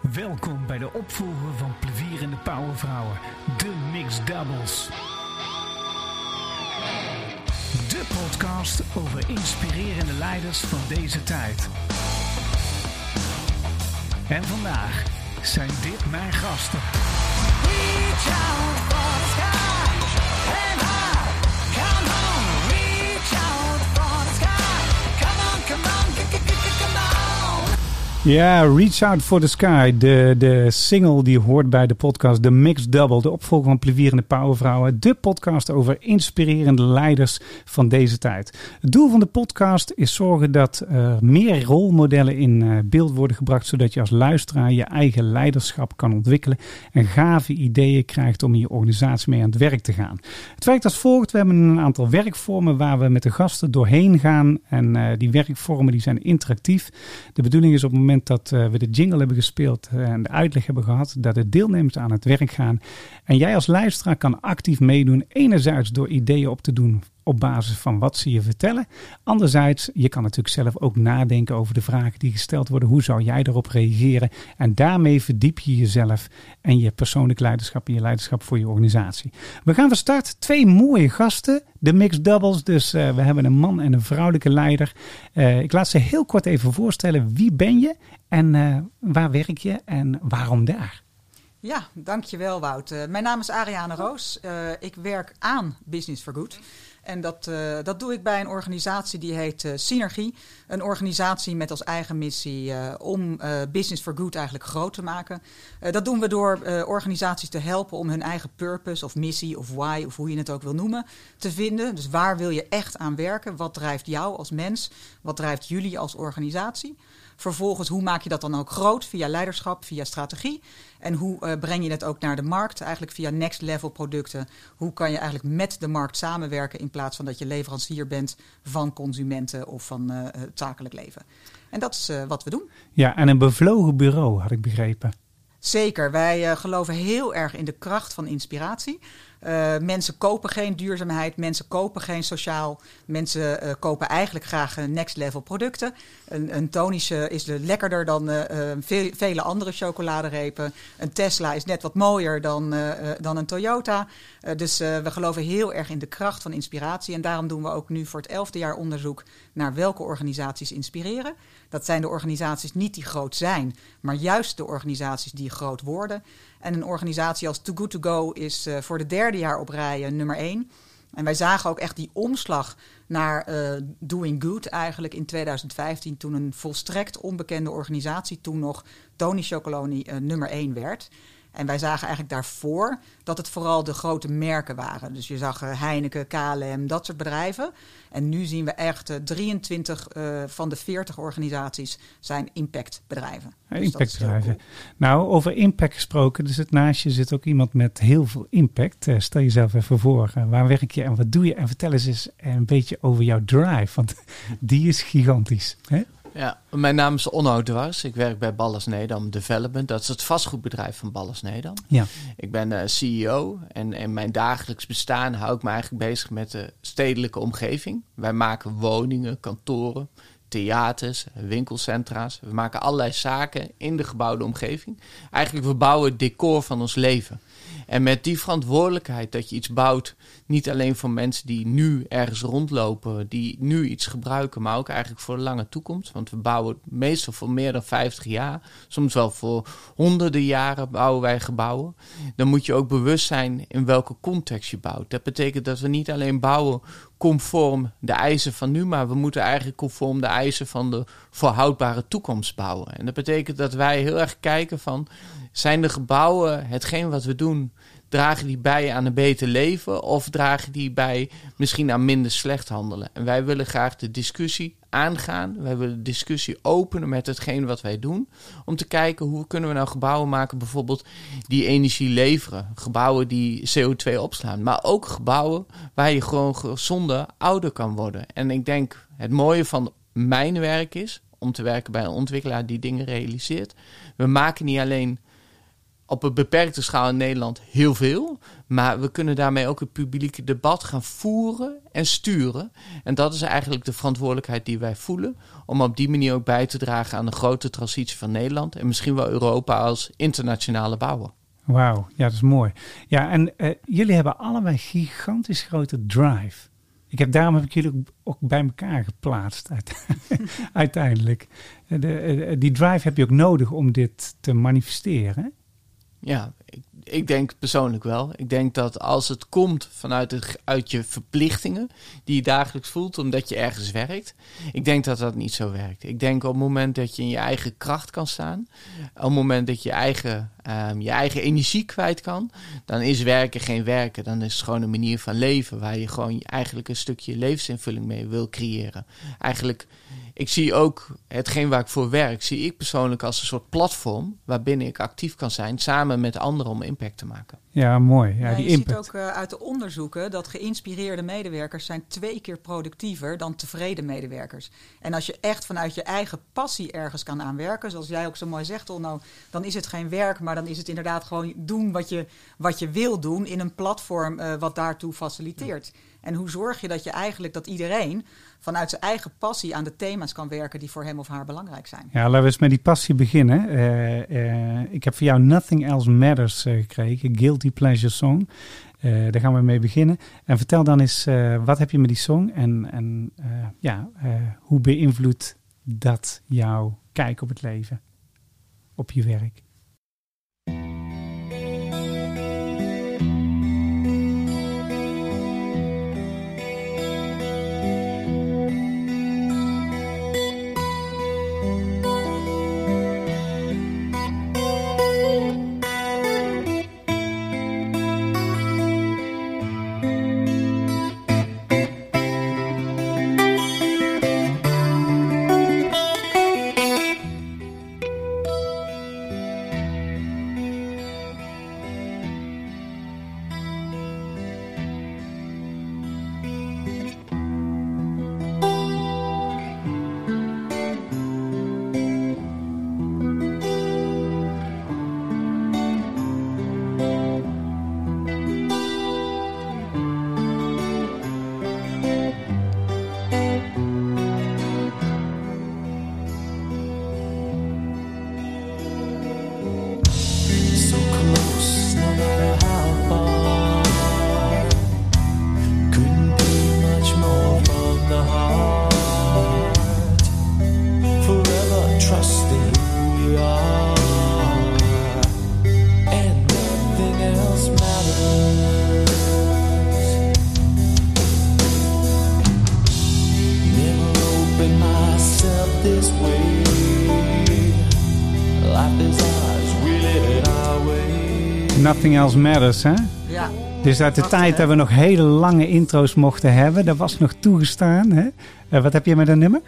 Welkom bij de opvolger van Plevierende Powervrouwen, de Mixed Doubles. De podcast over inspirerende leiders van deze tijd. En vandaag zijn dit mijn gasten. Ja, Reach Out for the Sky. De, de single die hoort bij de podcast The Mixed Double. De opvolger van Plevierende Powervrouwen. De podcast over inspirerende leiders van deze tijd. Het doel van de podcast is zorgen dat er meer rolmodellen in eh, beeld worden gebracht. Zodat je als luisteraar je eigen leiderschap kan ontwikkelen. En gave ideeën krijgt om in je organisatie mee aan het werk te gaan. Het werkt als volgt. We hebben een aantal werkvormen waar we met de gasten doorheen gaan. En eh, die werkvormen die zijn interactief. De bedoeling is op het dat eh, we de jingle hebben gespeeld eh, en de uitleg hebben gehad, dat de deelnemers aan het werk gaan. En jij als luisteraar kan actief meedoen. Enerzijds door ideeën op te doen op basis van wat ze je vertellen. Anderzijds, je kan natuurlijk zelf ook nadenken over de vragen die gesteld worden. Hoe zou jij daarop reageren? En daarmee verdiep je jezelf en je persoonlijk leiderschap en je leiderschap voor je organisatie. We gaan van start. Twee mooie gasten, de mixed doubles. Dus eh, we hebben een man en een vrouwelijke leider. Eh, ik laat ze heel kort even voorstellen. Wie ben je en eh, waar werk je en waarom daar? Ja, dankjewel Wout. Mijn naam is Ariane Roos. Eh, ik werk aan Business for Good. En dat, eh, dat doe ik bij een organisatie die heet eh, Synergie. Een organisatie met als eigen missie om Business for Good eigenlijk groot te maken. Dat doen we door organisaties te helpen om hun eigen purpose of missie of why of hoe je het ook wil noemen te vinden. Dus waar wil je echt aan werken? Wat drijft jou als mens? Wat drijft jullie als organisatie? Vervolgens, hoe maak je dat dan ook groot? Via leiderschap, via strategie. En hoe eh, breng je het ook naar de markt? Eigenlijk via next level producten. Hoe kan je eigenlijk met de markt samenwerken in plaats van dat je leverancier bent van consumenten of van eh, het zakelijk leven? En dat is eh, wat we doen. Ja, en een bevlogen bureau had ik begrepen. Zeker, wij eh, geloven heel erg in de kracht van inspiratie. Eh, mensen kopen geen duurzaamheid, mensen kopen geen sociaal. Mensen eh, kopen eigenlijk graag next level producten. Een, een tonische is le- lekkerder dan eh, ve- vele andere chocoladerepen. Een Tesla is net wat mooier dan, dan een Toyota. Dus we geloven heel erg in de kracht van inspiratie. En daarom doen we ook nu voor het elfde jaar onderzoek naar welke organisaties inspireren. Dat zijn de organisaties niet die groot zijn, maar juist de organisaties die groot worden. En een organisatie als Too Good To Go is eh, voor de derde jaar op rij eh, nummer één. En wij zagen ook echt die omslag naar eh, doing good eigenlijk in 2015... toen een volstrekt onbekende organisatie, toen nog Tony Chocoloni, nummer één werd... En wij zagen eigenlijk daarvoor dat het vooral de grote merken waren. Dus je zag eh, Heineken, KLM, dat soort bedrijven. En nu zien we echt eh, 23 eh, van de 40 organisaties zijn impactbedrijven. Ja, Dus Impactbedrijven. cool. Nou, over impact gesproken. Er zit naast je zit ook iemand met heel veel impact. Eh, stel jezelf even voor. eh, waar werk je en wat doe je? En vertel eens eens een beetje over jouw drive. Want die is gigantisch. Hè? Ja, mijn naam is Onno Dwars. Ik werk bij Ballas Nedam Development. Dat is het vastgoedbedrijf van Ballas Nedam. Ja. Ik ben eh, CEO en in mijn dagelijks bestaan hou ik me eigenlijk bezig met de stedelijke omgeving. Wij maken woningen, kantoren, theaters, winkelcentra's. We maken allerlei zaken in de gebouwde omgeving. Eigenlijk, we bouwen het decor van ons leven. En met die verantwoordelijkheid dat je iets bouwt, niet alleen voor mensen die nu ergens rondlopen, die nu iets gebruiken, maar ook eigenlijk voor de lange toekomst. Want we bouwen meestal voor meer dan 50 jaar, soms wel voor honderden jaren bouwen wij gebouwen. Dan moet je ook bewust zijn in welke context je bouwt. Dat betekent dat we niet alleen bouwen conform de eisen van nu, maar we moeten eigenlijk conform de eisen van de voorhoudbare toekomst bouwen. En dat betekent dat wij heel erg kijken van, zijn de gebouwen hetgeen wat we doen, dragen die bij aan een beter leven of dragen die bij misschien aan minder slecht handelen? En wij willen graag de discussie aangaan. Wij willen de discussie openen met hetgeen wat wij doen. Om te kijken hoe kunnen we nou gebouwen maken, bijvoorbeeld die energie leveren. Gebouwen die CO2 opslaan. Maar ook gebouwen waar je gewoon gezonder ouder kan worden. En ik denk het mooie van mijn werk is om te werken bij een ontwikkelaar die dingen realiseert. We maken niet alleen op een beperkte schaal in Nederland heel veel. Maar we kunnen daarmee ook het publieke debat gaan voeren en sturen. En dat is eigenlijk de verantwoordelijkheid die wij voelen. Om op die manier ook bij te dragen aan de grote transitie van Nederland. En misschien wel Europa als internationale bouwer. Wauw, ja, dat is mooi. Ja, en eh, jullie hebben allebei gigantisch grote drive. Ik heb, daarom heb ik jullie ook, bij elkaar geplaatst uit- uiteindelijk. Eh, eh, die drive heb je ook nodig om dit te manifesteren. Ja, ik, ik denk persoonlijk wel. Ik denk dat als het komt vanuit het, uit je verplichtingen die je dagelijks voelt omdat je ergens werkt, ik denk dat dat niet zo werkt. Ik denk op het moment dat je in je eigen kracht kan staan, op het moment dat je eigen, ehm, je eigen energie kwijt kan, dan is werken geen werken. Dan is het gewoon een manier van leven waar je gewoon eigenlijk een stukje levensinvulling mee wil creëren. Eigenlijk ik zie ook hetgeen waar ik voor werk, zie ik persoonlijk als een soort platform waarbinnen ik actief kan zijn samen met anderen om impact te maken. Ja, mooi. Ja, Ja, die je ziet ook eh, uit de onderzoeken dat geïnspireerde medewerkers zijn twee keer productiever dan tevreden medewerkers. En als je echt vanuit je eigen passie ergens kan aan werken, zoals jij ook zo mooi zegt, Onno, dan is het geen werk, maar dan is het inderdaad gewoon doen wat je, wat je wil doen in een platform eh, wat daartoe faciliteert. En hoe zorg je dat je eigenlijk dat iedereen vanuit zijn eigen passie aan de thema's kan werken die voor hem of haar belangrijk zijn? Ja, laten we eens met die passie beginnen. Eh, eh, ik heb voor jou Nothing Else Matters eh, gekregen, Guilty Pleasure Song. Daar gaan we mee beginnen. En vertel dan eens, wat heb je met die song en, en ja, hoe beïnvloedt dat jouw kijk op het leven, op je werk? Nothing Else Matters, hè? Ja, Dus uit de tijd hè? dat we nog hele lange intro's mochten hebben, dat was nog toegestaan. Hè? Eh, wat heb je met dat nummer?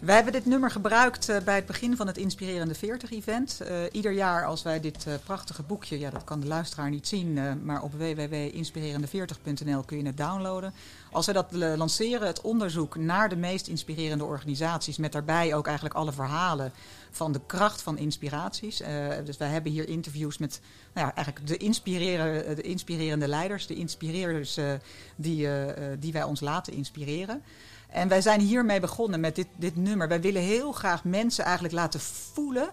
Wij hebben dit nummer gebruikt eh, bij het begin van het Inspirerende 40-event. ieder jaar als wij dit eh, prachtige boekje, ja dat kan de luisteraar niet zien, eh, maar op www.inspirerende40.nl kun je het downloaden. Als wij dat eh, lanceren, het onderzoek naar de meest inspirerende organisaties, met daarbij ook eigenlijk alle verhalen van de kracht van inspiraties. Eh, dus wij hebben hier interviews met nou ja, eigenlijk de, inspireren, de inspirerende leiders, de inspireerders eh, die, eh, eh, die wij ons laten inspireren. En wij zijn hiermee begonnen met dit, dit nummer. Wij willen heel graag mensen eigenlijk laten voelen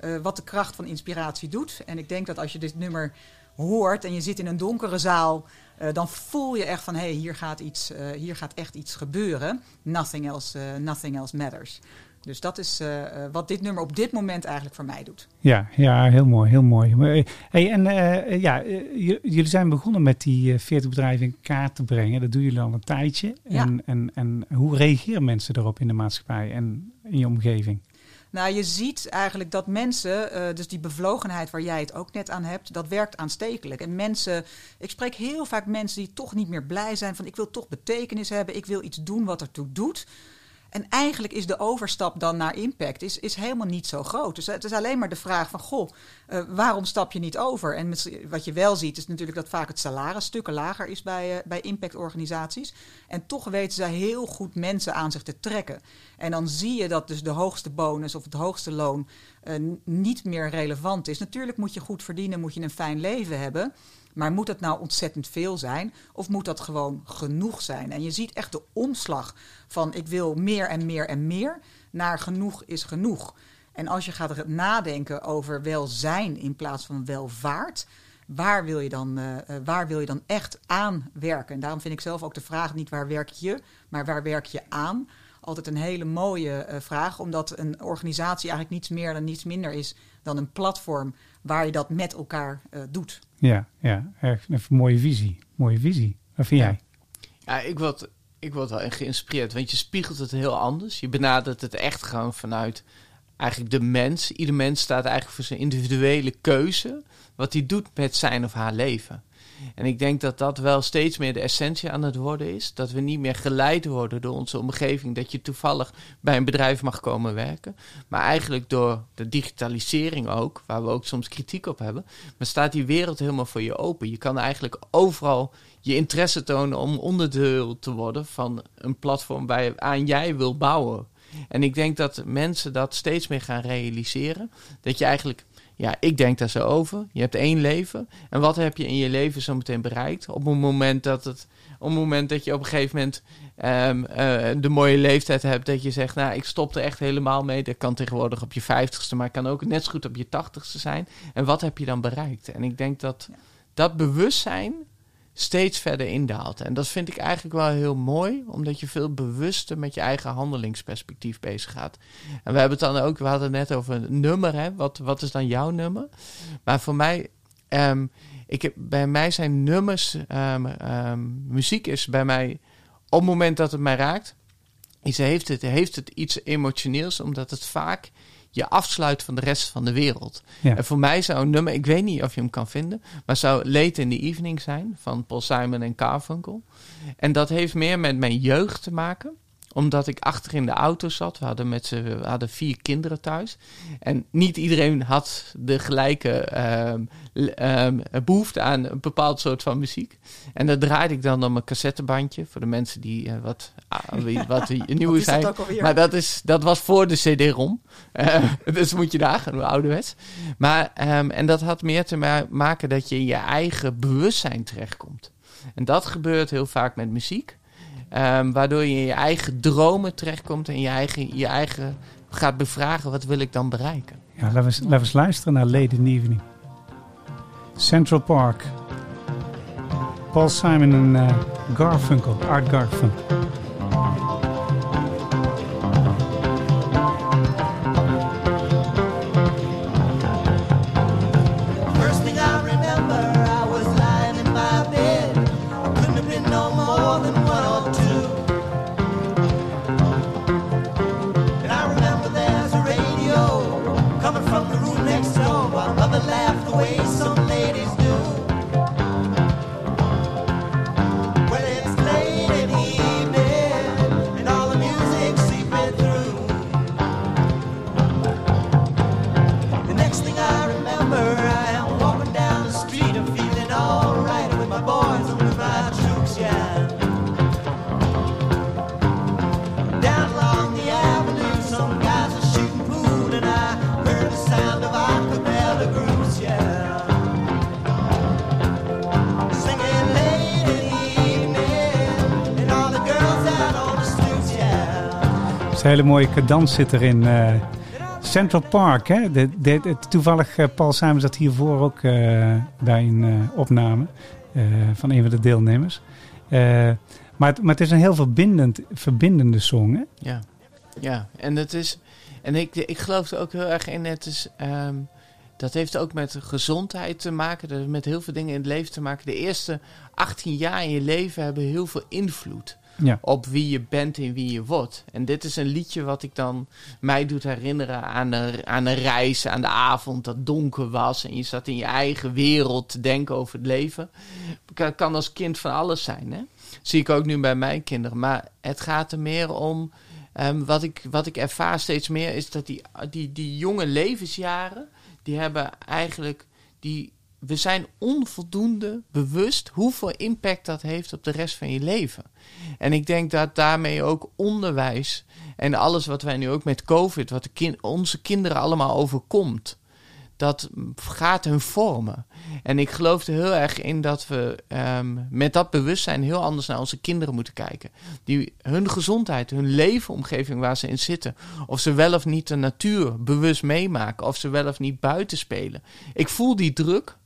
eh, wat de kracht van inspiratie doet. En ik denk dat als je dit nummer hoort en je zit in een donkere zaal, eh, dan voel je echt van hé, hey, hier, gaat iets, eh, hier gaat echt iets gebeuren. Nothing else, nothing else matters. Dus dat is eh, eh, wat dit nummer op dit moment eigenlijk voor mij doet. Ja, ja heel mooi, heel mooi. Eh, Hey, en ja, jullie zijn begonnen met die eh, 40 bedrijven in kaart te brengen. Dat doen jullie al een tijdje. Ja. En, en, en hoe reageren mensen erop in de maatschappij en in je omgeving? Nou, je ziet eigenlijk dat mensen, dus die bevlogenheid waar jij het ook net aan hebt, dat werkt aanstekelijk. En mensen, ik spreek heel vaak mensen die toch niet meer blij zijn van ik wil toch betekenis hebben, ik wil iets doen wat ertoe doet. En eigenlijk is de overstap dan naar impact is, is helemaal niet zo groot. Dus het is alleen maar de vraag van, goh, eh, waarom stap je niet over? En wat je wel ziet is natuurlijk dat vaak het salaris stukken lager is bij, eh, bij impactorganisaties. En toch weten zij heel goed mensen aan zich te trekken. En dan zie je dat dus de hoogste bonus of het hoogste loon eh, niet meer relevant is. Natuurlijk moet je goed verdienen, moet je een fijn leven hebben. Maar moet dat nou ontzettend veel zijn? Of moet dat gewoon genoeg zijn? En je ziet echt de omslag van ik wil meer en meer en meer naar genoeg is genoeg. En als je gaat nadenken over welzijn in plaats van welvaart, waar wil je dan, eh, eh, waar wil je dan echt aan werken? En daarom vind ik zelf ook de vraag niet waar werk je, maar waar werk je aan? Altijd een hele mooie eh, vraag, omdat een organisatie eigenlijk niets meer dan niets minder is dan een platform waar je dat met elkaar doet. Ja, ja, erg een mooie visie. Mooie visie. Wat vind Ja. jij? Ja, ik word, ik word wel echt geïnspireerd. Want je spiegelt het heel anders. Je benadert het echt gewoon vanuit eigenlijk de mens. Ieder mens staat eigenlijk voor zijn individuele keuze. Wat hij doet met zijn of haar leven. En ik denk dat dat wel steeds meer de essentie aan het worden is. Dat we niet meer geleid worden door onze omgeving. Dat je toevallig bij een bedrijf mag komen werken. Maar eigenlijk door de digitalisering ook, waar we ook soms kritiek op hebben. Maar staat die wereld helemaal voor je open. Je kan eigenlijk overal je interesse tonen om onderdeel te worden van een platform waar aan jij wil bouwen. En ik denk dat mensen dat steeds meer gaan realiseren. Dat je eigenlijk, ja, ik denk daar zo over. Je hebt één leven. En wat heb je in je leven zo meteen bereikt? Op een moment dat het, op het moment dat je op een gegeven moment ehm, eh, de mooie leeftijd hebt, dat je zegt, nou, ik stop er echt helemaal mee. Dat kan tegenwoordig op je vijftigste, maar kan ook net zo goed op je tachtigste zijn. En wat heb je dan bereikt? En ik denk dat dat bewustzijn steeds verder indaalt. En dat vind ik eigenlijk wel heel mooi, omdat je veel bewuster met je eigen handelingsperspectief bezig gaat. En we hebben het dan ook, we hadden het net over een nummer, hè? Wat, wat is dan jouw nummer? Maar voor mij, ehm, ik heb, bij mij zijn nummers, ehm, ehm, muziek is bij mij, op het moment dat het mij raakt, is, heeft, het, heeft het iets emotioneels, omdat het vaak je afsluit van de rest van de wereld. Ja. En voor mij zou een nummer, ik weet niet of je hem kan vinden, maar zou Late in the Evening zijn van Paul Simon en Carfunkel. En dat heeft meer met mijn jeugd te maken omdat ik achter in de auto zat. We hadden, met z'n- we hadden vier kinderen thuis. En niet iedereen had de gelijke ehm, ehm, behoefte aan een bepaald soort van muziek. En dat draaide ik dan op mijn cassettebandje. Voor de mensen die eh, wat, ah, wat nieuw dat zijn. Maar dat, is, dat was voor de CD-ROM. Eh, dus moet je daar gaan, ouderwets. Maar, ehm, en dat had meer te ma- maken dat je in je eigen bewustzijn terechtkomt. En dat gebeurt heel vaak met muziek. Ehm, waardoor je in je eigen dromen terechtkomt en je eigen, je eigen gaat bevragen: wat wil ik dan bereiken? Ja, laten we, laten we eens luisteren naar Late in Evening. Central Park. Paul Simon en eh, Garfunkel, Art Garfunkel. Hele mooie cadans zit erin. eh, Central Park, hè? De, de, toevallig eh, Paul Simon zat hiervoor ook een eh, opname van een van de deelnemers. Maar, het, maar het is een heel verbindend, verbindende song, hè? Ja, ja. en het is. En ik, ik geloof er ook heel erg in. Het is. ehm, dat heeft ook met gezondheid te maken. Dat heeft met heel veel dingen in het leven te maken. De eerste 18 jaar in je leven hebben heel veel invloed Ja. op wie je bent en wie je wordt. En dit is een liedje wat ik dan mij doet herinneren aan een, aan een reis, aan de avond dat donker was. En je zat in je eigen wereld te denken over het leven. Kan, kan als kind van alles zijn, hè? Zie ik ook nu bij mijn kinderen. Maar het gaat er meer om Ehm, wat, ik, wat ik ervaar steeds meer is dat die, die, die jonge levensjaren, die hebben eigenlijk, die, we zijn onvoldoende bewust hoeveel impact dat heeft op de rest van je leven. En ik denk dat daarmee ook onderwijs en alles wat wij nu ook met COVID, wat onze kinderen allemaal overkomt, dat gaat hun vormen. En ik geloof er heel erg in dat we ehm, met dat bewustzijn heel anders naar onze kinderen moeten kijken. Die, hun gezondheid, hun leefomgeving waar ze in zitten. Of ze wel of niet de natuur bewust meemaken. Of ze wel of niet buiten spelen. Ik voel die druk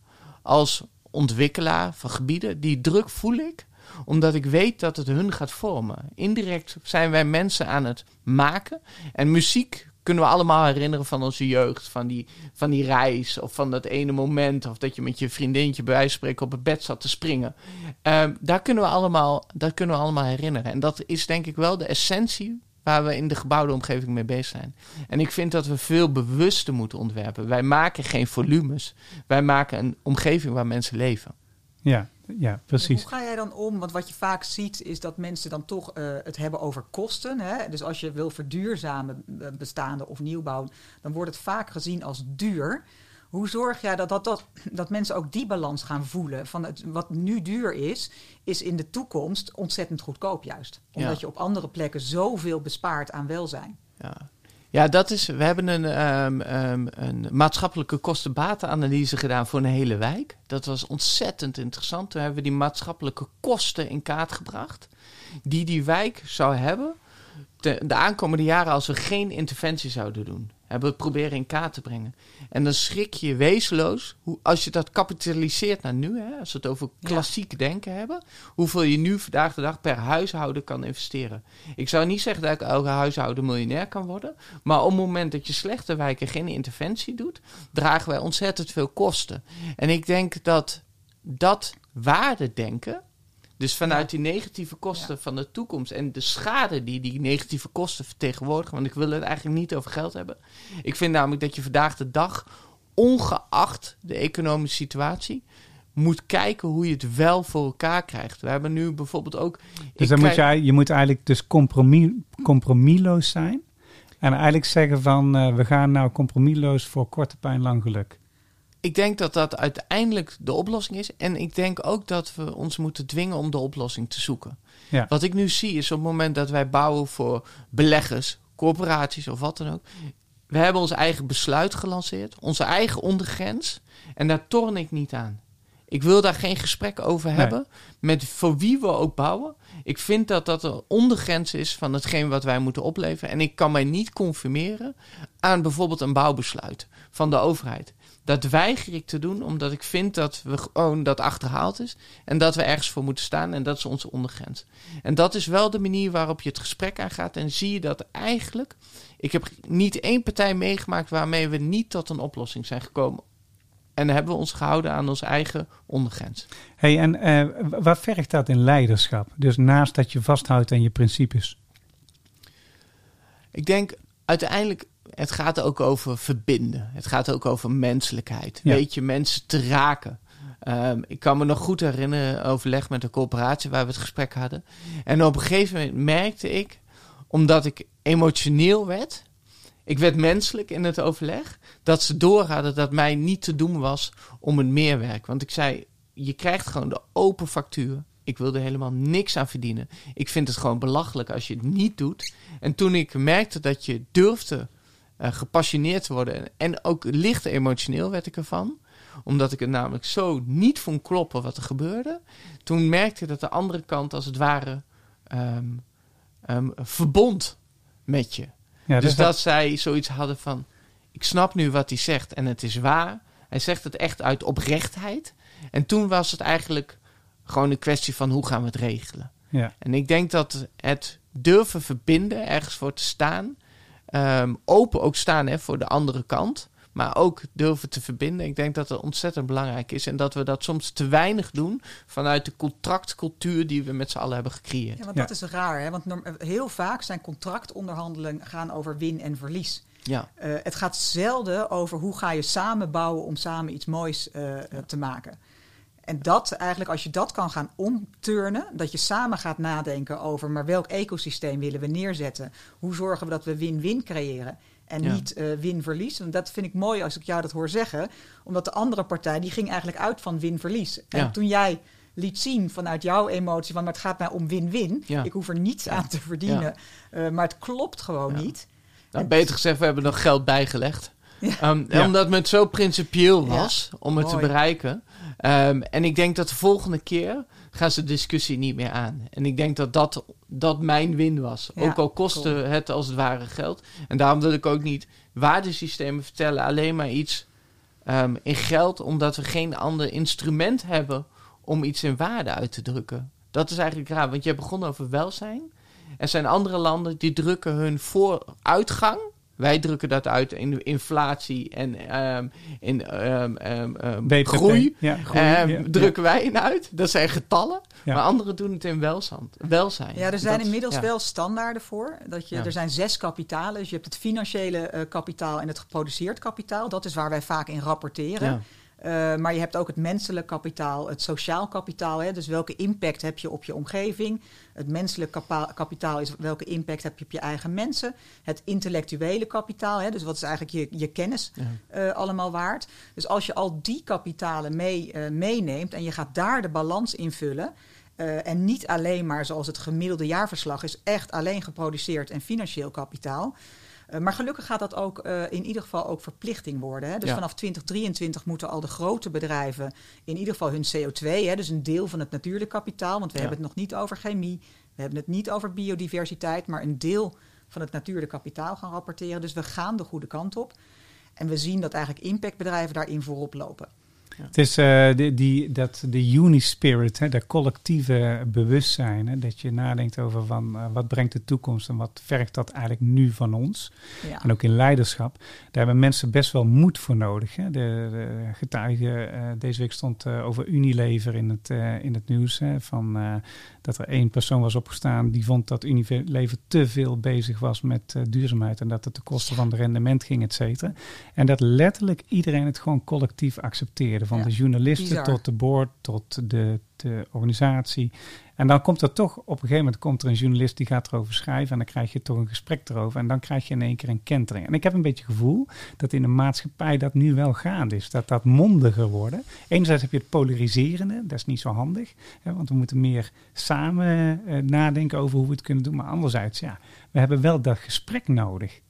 als ontwikkelaar van gebieden. Die druk voel ik omdat ik weet dat het hun gaat vormen. Indirect zijn wij mensen aan het maken. En muziek kunnen we allemaal herinneren van onze jeugd. Van die, van die reis of van dat ene moment. Of dat je met je vriendinnetje bij wijze van spreken op het bed zat te springen. Ehm, daar kunnen we allemaal, dat kunnen we allemaal herinneren. En dat is denk ik wel de essentie waar we in de gebouwde omgeving mee bezig zijn. En ik vind dat we veel bewuster moeten ontwerpen. Wij maken geen volumes. Wij maken een omgeving waar mensen leven. Ja, ja precies. Hoe ga jij dan om? Want wat je vaak ziet is dat mensen dan toch eh, het hebben over kosten. Hè? Dus als je wil verduurzamen eh, bestaande of nieuwbouw, dan wordt het vaak gezien als duur. Hoe zorg jij dat, dat, dat, dat mensen ook die balans gaan voelen? Van het, wat nu duur is, is in de toekomst ontzettend goedkoop juist. Omdat Ja. je op andere plekken zoveel bespaart aan welzijn. Ja. Ja, dat is. We hebben een, ehm, ehm, een maatschappelijke kosten-batenanalyse gedaan voor een hele wijk. Dat was ontzettend interessant. Toen hebben we die maatschappelijke kosten in kaart gebracht. Die die wijk zou hebben. De, de aankomende jaren als we geen interventie zouden doen. Hebben we het proberen in kaart te brengen. En dan schrik je wezenloos. Hoe, als je dat kapitaliseert naar nu. Hè, als we het over Ja. klassiek denken hebben. Hoeveel je nu vandaag de dag per huishouden kan investeren. Ik zou niet zeggen dat elke huishouden miljonair kan worden. Maar op het moment dat je slechte wijken geen interventie doet, dragen wij ontzettend veel kosten. En ik denk dat dat waardedenken, dus vanuit die negatieve kosten van de toekomst en de schade die die negatieve kosten vertegenwoordigen, want ik wil het eigenlijk niet over geld hebben. Ik vind namelijk dat je vandaag de dag, ongeacht de economische situatie, moet kijken hoe je het wel voor elkaar krijgt. We hebben nu bijvoorbeeld ook. Dus dan moet je, je moet eigenlijk dus compromis, compromisloos zijn. En eigenlijk zeggen van eh, we gaan nou compromisloos voor korte pijn, lang geluk. Ik denk dat dat uiteindelijk de oplossing is. En ik denk ook dat we ons moeten dwingen om de oplossing te zoeken. Ja. Wat ik nu zie is op het moment dat wij bouwen voor beleggers, corporaties of wat dan ook. We hebben ons eigen besluit gelanceerd, onze eigen ondergrens. En daar torn ik niet aan. Ik wil daar geen gesprek over Nee. hebben met voor wie we ook bouwen. Ik vind dat dat een ondergrens is van hetgeen wat wij moeten opleveren. En ik kan mij niet conformeren aan bijvoorbeeld een bouwbesluit van de overheid. Dat weiger ik te doen omdat ik vind dat we gewoon dat achterhaald is. En dat we ergens voor moeten staan. En dat is onze ondergrens. En dat is wel de manier waarop je het gesprek aangaat. En zie je dat eigenlijk. Ik heb niet één partij meegemaakt waarmee we niet tot een oplossing zijn gekomen. En hebben we ons gehouden aan onze eigen ondergrens. Hey, en eh, w- wat vergt dat in leiderschap? Dus naast dat je vasthoudt aan je principes. Ik denk uiteindelijk, het gaat ook over verbinden. Het gaat ook over menselijkheid. Ja. Weet je, mensen te raken. Ehm, ik kan me nog goed herinneren, overleg met een corporatie waar we het gesprek hadden. En op een gegeven moment merkte ik, omdat ik emotioneel werd, ik werd menselijk in het overleg, dat ze door hadden dat mij niet te doen was om het meerwerk. Want ik zei, je krijgt gewoon de open factuur. Ik wil er helemaal niks aan verdienen. Ik vind het gewoon belachelijk als je het niet doet. En toen ik merkte dat je durfde gepassioneerd te worden en, ook licht emotioneel werd ik ervan, omdat ik het namelijk zo niet vond kloppen wat er gebeurde. Toen merkte ik dat de andere kant als het ware ehm, ehm, verbond met je. Ja, dus dat zij zoiets hadden van: ik snap nu wat hij zegt en het is waar. Hij zegt het echt uit oprechtheid. En toen was het eigenlijk gewoon een kwestie van hoe gaan we het regelen. ja. En ik denk dat het durven verbinden, ergens voor te staan, ehm, open ook staan hè, voor de andere kant, maar ook durven te verbinden. Ik denk dat dat ontzettend belangrijk is en dat we dat soms te weinig doen vanuit de contractcultuur die we met z'n allen hebben gecreëerd. Ja, want Ja. dat is raar. Hè? Want norm- heel vaak zijn contractonderhandelingen gaan over win en verlies. Ja, Eh, het gaat zelden over hoe ga je samen bouwen om samen iets moois eh, eh, te maken. En dat eigenlijk, als je dat kan gaan omturnen, dat je samen gaat nadenken over, maar welk ecosysteem willen we neerzetten? Hoe zorgen we dat we win-win creëren? En Ja. niet eh, win-verlies. Want dat vind ik mooi als ik jou dat hoor zeggen. Omdat de andere partij, die ging eigenlijk uit van win-verlies. En Ja. toen jij liet zien vanuit jouw emotie van, maar het gaat mij om win-win. Ja. Ik hoef er niets aan te verdienen. Eh, maar het klopt gewoon niet. Nou, En- beter gezegd, we hebben nog geld bijgelegd. Ja. Ehm, Ja. Omdat het zo principieel Ja. was om het te bereiken. Ehm, en ik denk dat de volgende keer gaan ze de discussie niet meer aan. En ik denk dat dat, dat mijn win was. Ja, ook al kostte cool. het als het ware geld. En daarom wil ik ook niet waardesystemen vertellen. Alleen maar iets ehm, in geld. Omdat we geen ander instrument hebben om iets in waarde uit te drukken. Dat is eigenlijk raar. Want je hebt begonnen over welzijn. Er zijn andere landen die drukken hun vooruitgang. Wij drukken dat uit in inflatie en ehm, in ehm, ehm, groei. Ja, groei. Ehm, ja, drukken wij in uit. Dat zijn getallen. Ja. Maar anderen doen het in welzijn. welzijn. Ja, er zijn Dat- inmiddels ja. wel standaarden voor. Dat je, Ja. Er zijn zes kapitalen. Dus je hebt het financiële eh, kapitaal en het geproduceerd kapitaal. Dat is waar wij vaak in rapporteren. Eh, maar je hebt ook het menselijk kapitaal, het sociaal kapitaal. Hè? Dus welke impact heb je op je omgeving? Het menselijk kapitaal is welke impact heb je op je eigen mensen? Het intellectuele kapitaal, hè? dus wat is eigenlijk je, je kennis Ja. eh, allemaal waard? Dus als je al die kapitalen mee, eh, meeneemt en je gaat daar de balans invullen. eh, en niet alleen maar zoals het gemiddelde jaarverslag is, echt alleen geproduceerd en financieel kapitaal. Eh, maar gelukkig gaat dat ook eh, in ieder geval ook verplichting worden. Hè? Dus Ja. vanaf 2023 moeten al de grote bedrijven in ieder geval hun CO2, hè, dus een deel van het natuurlijk kapitaal, want we Ja. hebben het nog niet over chemie, we hebben het niet over biodiversiteit, maar een deel van het natuurlijk kapitaal gaan rapporteren. Dus we gaan de goede kant op. En we zien dat eigenlijk impactbedrijven daarin voorop lopen. Het is eh, die, die, dat, de unispirit, hè, dat collectieve bewustzijn. Hè, dat je nadenkt over van, eh, wat brengt de toekomst en wat vergt dat eigenlijk nu van ons. Ja. En ook in leiderschap. Daar hebben mensen best wel moed voor nodig. Hè. De, de getuige eh, deze week stond over Unilever in het, in het nieuws. Hè, van, dat er één persoon was opgestaan die vond dat Unilever te veel bezig was met duurzaamheid. En dat het ten koste van de rendement ging, et cetera. En dat letterlijk iedereen het gewoon collectief accepteerde. Van Ja, de journalisten bizar. tot de board, tot de, de organisatie. En dan komt er toch, op een gegeven moment komt er een journalist die gaat erover schrijven. En dan krijg je toch een gesprek erover. En dan krijg je in één keer een kentering. En ik heb een beetje het gevoel dat in de maatschappij dat nu wel gaande is. Dat dat mondiger worden. Enerzijds heb je het polariserende, dat is niet zo handig. Hè, want we moeten meer samen eh, nadenken over hoe we het kunnen doen. Maar anderzijds, ja, we hebben wel dat gesprek nodig.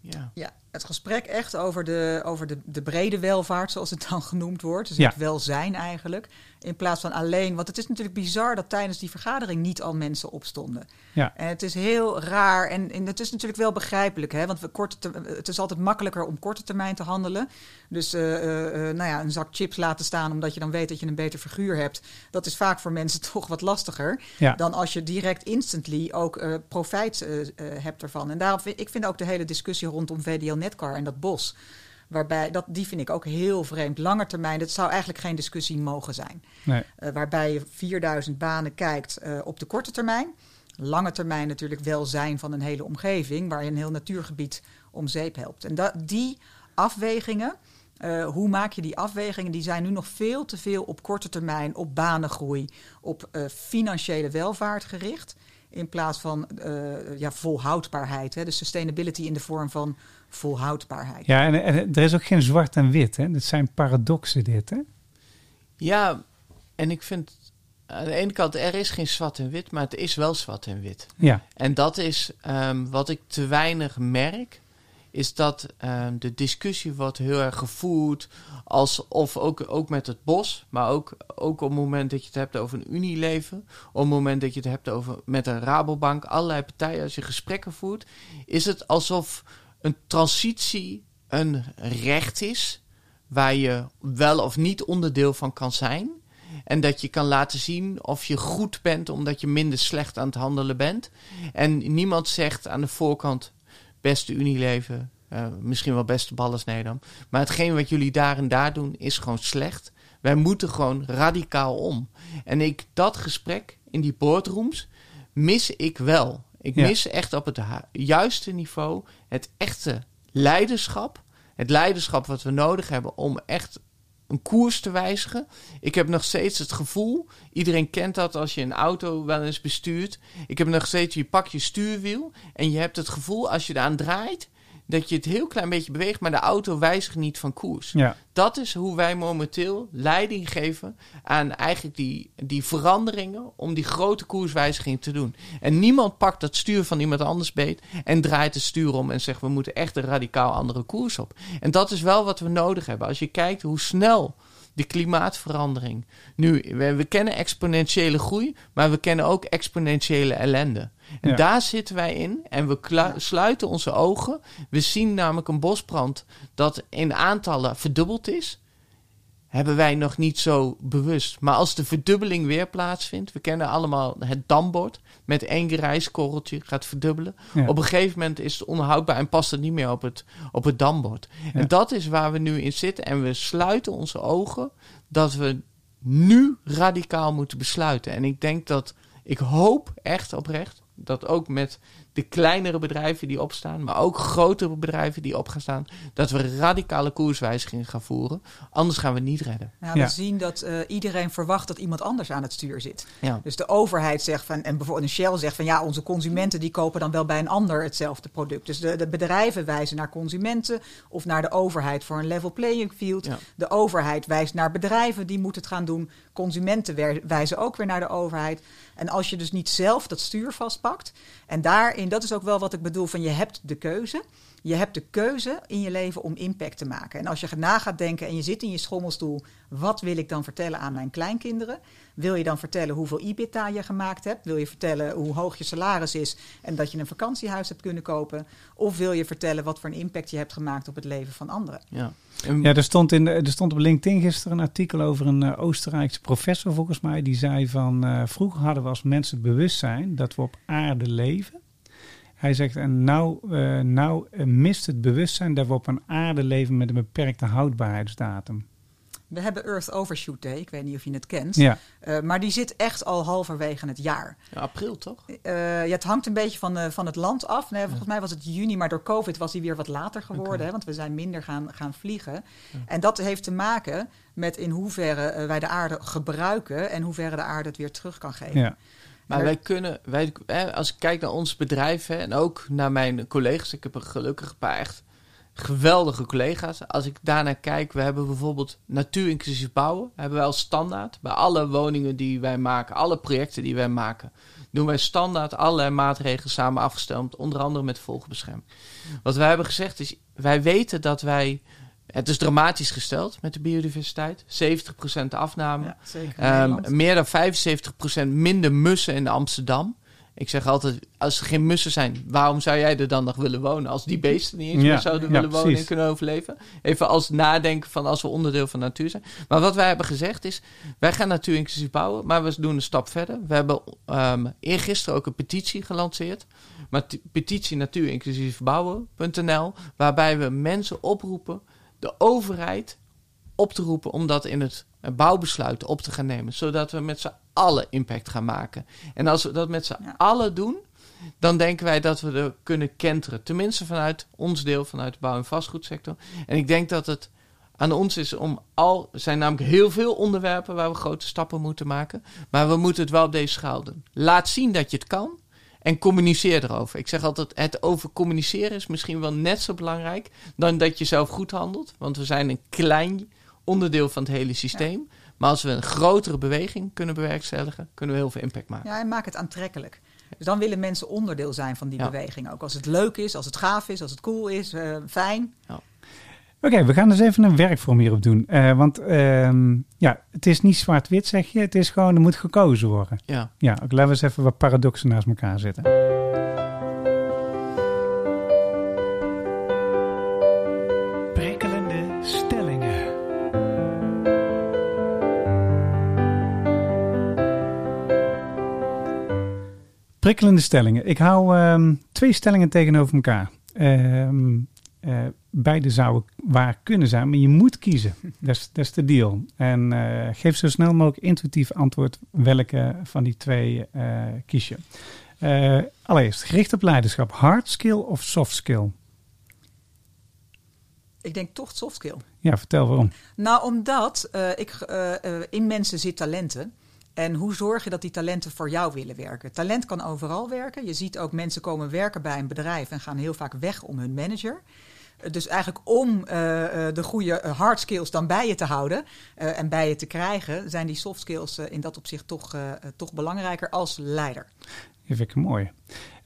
Ja. Ja, het gesprek echt over de, over de, de brede welvaart, zoals het dan genoemd wordt. Dus Ja. het welzijn eigenlijk. In plaats van alleen, want het is natuurlijk bizar dat tijdens die vergadering niet al mensen opstonden. Ja. En het is heel raar en, en het is natuurlijk wel begrijpelijk, hè? want we korte het is altijd makkelijker om korte termijn te handelen. Dus eh, eh, eh, nou ja, een zak chips laten staan omdat je dan weet dat je een beter figuur hebt. Dat is vaak voor mensen toch wat lastiger Ja. dan als je direct instantly ook eh profijt hebt ervan. En daarom vind ik vind ook de hele discussie rondom VDL Netcar en dat bos. Waarbij, dat, die vind ik ook heel vreemd. Lange termijn, dat zou eigenlijk geen discussie mogen zijn. Nee. Eh, waarbij je 4000 banen kijkt eh, op de korte termijn. Lange termijn natuurlijk welzijn van een hele omgeving, waar je een heel natuurgebied om zeep helpt. En dat, die afwegingen, eh, hoe maak je die afwegingen? Die zijn nu nog veel te veel op korte termijn, op banengroei, op financiële welvaart gericht. In plaats van ja, volhoudbaarheid. Hè? Dus sustainability in de vorm van volhoudbaarheid. Ja, en, en er is ook geen zwart en wit. Hè? Het zijn paradoxen dit, hè? ja, en ik vind aan de ene kant, er is geen zwart en wit, maar het is wel zwart en wit. Ja, En dat is ehm, wat ik te weinig merk, is dat ehm, de discussie wordt heel erg gevoerd, alsof ook, ook met het bos, maar ook, ook op het moment dat je het hebt over een Unilever, op het moment dat je het hebt over met een Rabobank, allerlei partijen, als je gesprekken voert, is het alsof een transitie een recht is waar je wel of niet onderdeel van kan zijn. En dat je kan laten zien of je goed bent omdat je minder slecht aan het handelen bent. En niemand zegt aan de voorkant, beste Unilever, eh, misschien wel beste Balles Nederland. Maar hetgeen wat jullie daar en daar doen is gewoon slecht. Wij moeten gewoon radicaal om. En ik, dat gesprek in die boardrooms mis ik wel. Ik Ja. mis echt op het juiste niveau het echte leiderschap. Het leiderschap wat we nodig hebben om echt een koers te wijzigen. Ik heb nog steeds het gevoel, iedereen kent dat als je een auto wel eens bestuurt. Ik heb nog steeds, je pakt je stuurwiel en je hebt het gevoel als je eraan draait, dat je het heel klein beetje beweegt, maar de auto wijzigt niet van koers. Ja. Dat is hoe wij momenteel leiding geven aan eigenlijk die, die veranderingen om die grote koerswijziging te doen. En niemand pakt dat stuur van iemand anders beet en draait het stuur om en zegt we moeten echt een radicaal andere koers op. En dat is wel wat we nodig hebben. Als je kijkt hoe snel de klimaatverandering. Nu, we, we kennen exponentiële groei, maar we kennen ook exponentiële ellende. En Ja. daar zitten wij in en we sluiten onze ogen. We zien namelijk een bosbrand dat in aantallen verdubbeld is. Hebben wij nog niet zo bewust. Maar als de verdubbeling weer plaatsvindt, we kennen allemaal het dambord met één rijstkorreltje gaat verdubbelen. Ja. Op een gegeven moment is het onhoudbaar en past het niet meer op het, op het dambord. Ja. En dat is waar we nu in zitten. En we sluiten onze ogen dat we nu radicaal moeten besluiten. En ik denk dat, ik hoop echt oprecht, dat ook met de kleinere bedrijven die opstaan, maar ook grotere bedrijven die op gaan staan, dat we radicale koerswijzigingen gaan voeren. Anders gaan we het niet redden. Nou, Ja. We zien dat eh, iedereen verwacht dat iemand anders aan het stuur zit. Ja. Dus de overheid zegt van, en bijvoorbeeld een Shell zegt van ja, onze consumenten die kopen dan wel bij een ander hetzelfde product. Dus de, de bedrijven wijzen naar consumenten of naar de overheid voor een level playing field. Ja. De overheid wijst naar bedrijven die moeten het gaan doen. Consumenten wijzen ook weer naar de overheid. En als je dus niet zelf dat stuur vastpakt, en daarin, dat is ook wel wat ik bedoel van je hebt de keuze. Je hebt de keuze in je leven om impact te maken. En als je na gaat denken en je zit in je schommelstoel, wat wil ik dan vertellen aan mijn kleinkinderen? Wil je dan vertellen hoeveel EBITDA je gemaakt hebt? Wil je vertellen hoe hoog je salaris is en dat je een vakantiehuis hebt kunnen kopen? Of wil je vertellen wat voor een impact je hebt gemaakt op het leven van anderen? Ja. Ja, er stond, in, de- er stond op LinkedIn gisteren een artikel over een eh, Oostenrijkse professor, volgens mij. Die zei van, eh, vroeger hadden we als mensen het bewustzijn dat we op aarde leven. Hij zegt, en nou, eh, nou eh, mist het bewustzijn dat we op een aarde leven met een beperkte houdbaarheidsdatum. We hebben Earth Overshoot Day, ik weet niet of je het kent. Ja, Eh, maar die zit echt al halverwege het jaar. Ja, april toch? Eh, ja, het hangt een beetje van, eh, van het land af. Nee, volgens mij was het juni, maar door COVID was die weer wat later geworden. Hè, want we zijn minder gaan, gaan vliegen. En dat heeft te maken met in hoeverre wij de aarde gebruiken en hoeverre de aarde het weer terug kan geven. Maar wij kunnen, wij, als ik kijk naar ons bedrijf hè, en ook naar mijn collega's, ik heb er gelukkig een paar echt geweldige collega's. Als ik daarnaar kijk, we hebben bijvoorbeeld natuurinclusief bouwen, hebben wij als standaard bij alle woningen die wij maken, alle projecten die wij maken, doen wij standaard allerlei maatregelen samen afgestemd, onder andere met vogelbescherming. Wat wij hebben gezegd is, wij weten dat wij, het is dramatisch gesteld met de biodiversiteit, 70% afname. Ja, zeker. in Ehm, meer dan 75% minder mussen in Amsterdam. Ik zeg altijd, als er geen mussen zijn, waarom zou jij er dan nog willen wonen? Als die beesten niet eens Ja, meer zouden ja, willen wonen en kunnen overleven. Even als nadenken van als we onderdeel van de natuur zijn. Maar wat wij hebben gezegd is, wij gaan natuur inclusief bouwen, maar we doen een stap verder. We hebben ehm eergisteren ook een petitie gelanceerd. Maar petitie natuur inclusief bouwen.nl, waarbij we mensen oproepen, de overheid op te roepen om dat in het bouwbesluit op te gaan nemen. Zodat we met z'n allen impact gaan maken. En als we dat met z'n Ja. allen doen, dan denken wij dat we er kunnen kenteren. Tenminste vanuit ons deel, vanuit de bouw- en vastgoedsector. En ik denk dat het aan ons is om al... Er zijn namelijk heel veel onderwerpen waar we grote stappen moeten maken. Maar we moeten het wel op deze schaal doen. Laat zien dat je het kan. En communiceer erover. Ik zeg altijd, het over communiceren is misschien wel net zo belangrijk dan dat je zelf goed handelt. Want we zijn een klein onderdeel van het hele systeem. Maar als we een grotere beweging kunnen bewerkstelligen, kunnen we heel veel impact maken. Ja, en maak het aantrekkelijk. Dus dan willen mensen onderdeel zijn van die Ja. beweging ook. Als het leuk is, als het gaaf is, als het cool is, eh, fijn. Oké, we gaan dus even een werkvorm hierop doen. Eh, want ehm, ja, het is niet zwart-wit, zeg je. Het is gewoon, er moet gekozen worden. Ja. Ja, ook laten we eens even wat paradoxen naast elkaar zetten. Prikkelende stellingen. Prikkelende stellingen. Ik hou ehm, twee stellingen tegenover elkaar. Ehm, eh, beide zouden waar kunnen zijn, maar je moet kiezen. Dat is, de deal. En eh, geef zo snel mogelijk intuïtief antwoord welke van die twee eh, kies je. Allereerst, gericht op leiderschap. Hard skill of soft skill? Ik denk toch soft skill. Ja, vertel waarom. Nou, omdat ik, in mensen zit talenten. En hoe zorg je dat die talenten voor jou willen werken? Talent kan overal werken. Je ziet ook mensen komen werken bij een bedrijf en gaan heel vaak weg om hun manager. Dus eigenlijk om eh, eh, de goede eh, hard skills dan bij je te houden eh, en bij je te krijgen, zijn die soft skills in dat opzicht toch, toch belangrijker als leider. Dat vind ik mooi.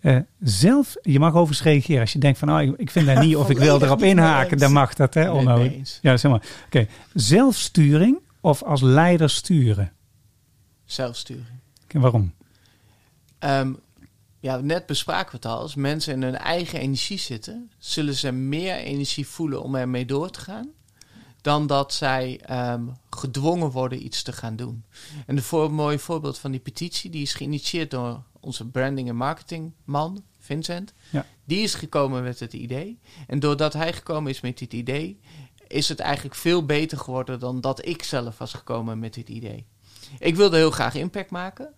Eh, zelf, je mag overigens reageren als je denkt van, oh, ik, ik vind dat niet of ik wil erop inhaken, dan mag dat, hè? Nee, eens. Ja, zeg maar. Oké, zelfsturing of als leider sturen? Zelfsturing. Oké, waarom? Ehm, ja, net bespraken we het al. Als mensen in hun eigen energie zitten, zullen ze meer energie voelen om ermee door te gaan. Dan dat zij ehm, gedwongen worden iets te gaan doen. En een voor, mooi voorbeeld van die petitie, die is geïnitieerd door onze branding en marketing man, Vincent. Ja. Die is gekomen met het idee. En doordat hij gekomen is met dit idee, is het eigenlijk veel beter geworden dan dat ik zelf was gekomen met dit idee. Ik wilde heel graag impact maken.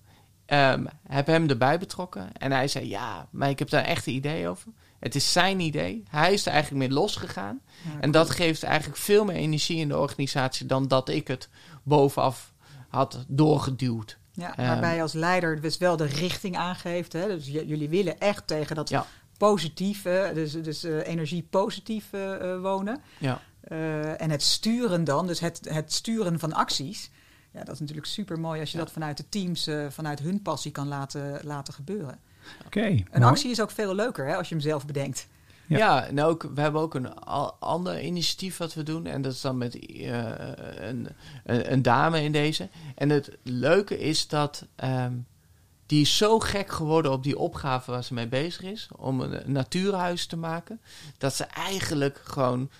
Ehm, heb hem erbij betrokken. En hij zei: Ja, maar ik heb daar echt een idee over. Het is zijn idee. Hij is er eigenlijk mee losgegaan. En dat geeft eigenlijk veel meer energie in de organisatie dan dat ik het bovenaf had doorgeduwd. Ja, Ehm. waarbij je als leider dus wel de richting aangeeft. Hè? Dus jullie willen echt tegen dat Ja. positieve, dus, dus eh, energie positief eh, eh, wonen. Ja. En het sturen dan, dus het, het sturen van acties. Ja, dat is natuurlijk super mooi als je Ja. dat vanuit de teams, eh, vanuit hun passie kan laten, laten gebeuren. Oké, Een mooi. actie is ook veel leuker hè, als je hem zelf bedenkt. Ja. Ja, en ook, we hebben ook een al- ander initiatief wat we doen. En dat is dan met eh, een, een, een dame in deze. En het leuke is dat ehm, die is zo gek geworden op die opgave waar ze mee bezig is. Om een, een natuurhuis te maken. Dat ze eigenlijk gewoon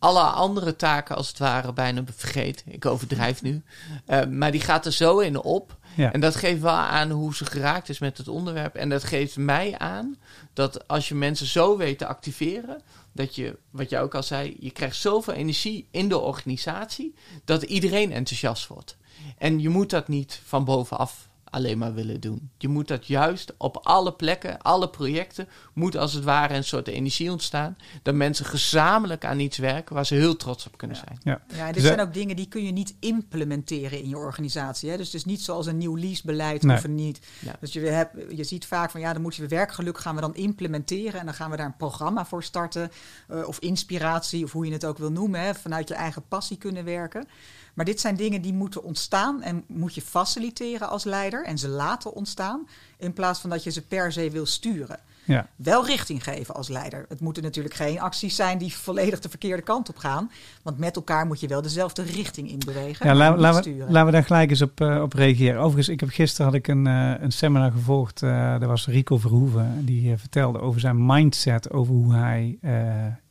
alle andere taken als het ware bijna vergeet. Ik overdrijf nu. Eh, maar die gaat er zo in op. Ja. En dat geeft wel aan hoe ze geraakt is met het onderwerp. En dat geeft mij aan dat als je mensen zo weet te activeren, dat je, wat jij ook al zei, je krijgt zoveel energie in de organisatie, dat iedereen enthousiast wordt. En je moet dat niet van bovenaf alleen maar willen doen. Je moet dat juist op alle plekken, alle projecten, moet als het ware een soort energie ontstaan, dat mensen gezamenlijk aan iets werken waar ze heel trots op kunnen zijn. Ja. Ja, en dit Dus, zijn eh, ook dingen die kun je niet implementeren in je organisatie. Hè? Dus het is niet zoals een nieuw leasebeleid Nee. of een niet. Ja. Dus je, hebt, je ziet vaak van ja, dan moet je werkgeluk gaan we dan implementeren. En dan gaan we daar een programma voor starten. eh, of inspiratie, of hoe je het ook wil noemen. Hè? Vanuit je eigen passie kunnen werken. Maar dit zijn dingen die moeten ontstaan en moet je faciliteren als leider. En ze laten ontstaan. In plaats van dat je ze per se wil sturen. Ja. Wel richting geven als leider. Het moeten natuurlijk geen acties zijn die volledig de verkeerde kant op gaan. Want met elkaar moet je wel dezelfde richting in bewegen. Ja, laten, we, laten we daar gelijk eens op, eh, op reageren. Overigens, ik heb gisteren had ik een, eh, een seminar gevolgd. eh daar was Rico Verhoeven. Die vertelde over zijn mindset. Over hoe hij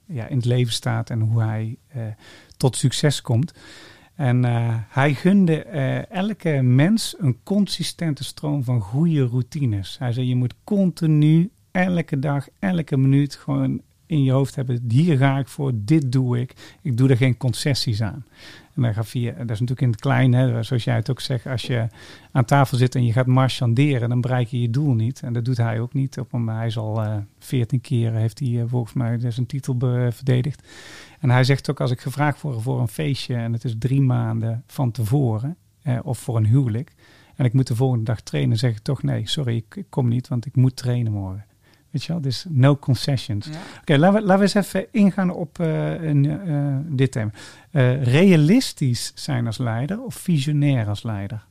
ja, in het leven staat. En hoe hij tot succes komt. En eh, hij gunde eh, elke mens een consistente stroom van goede routines. Hij zei, je moet continu, elke dag, elke minuut gewoon in je hoofd hebben. Hier ga ik voor, dit doe ik. Ik doe er geen concessies aan. En dat is natuurlijk in het klein, hè, zoals jij het ook zegt. Als je aan tafel zit en je gaat marchanderen, dan bereik je je doel niet. En dat doet hij ook niet. Op een, hij is al eh, veertien keer, heeft hij eh, volgens mij zijn titel be- verdedigd. En hij zegt ook, als ik gevraagd word voor een feestje en het is drie maanden van tevoren, eh, of voor een huwelijk, en ik moet de volgende dag trainen, zeg ik toch nee, sorry, ik, ik kom niet, want ik moet trainen morgen. Weet je wel, dus no concessions. Ja. Oké, laten, we, laten we eens even ingaan op eh, een, eh, dit thema. Eh, realistisch zijn als leider of visionair als leider?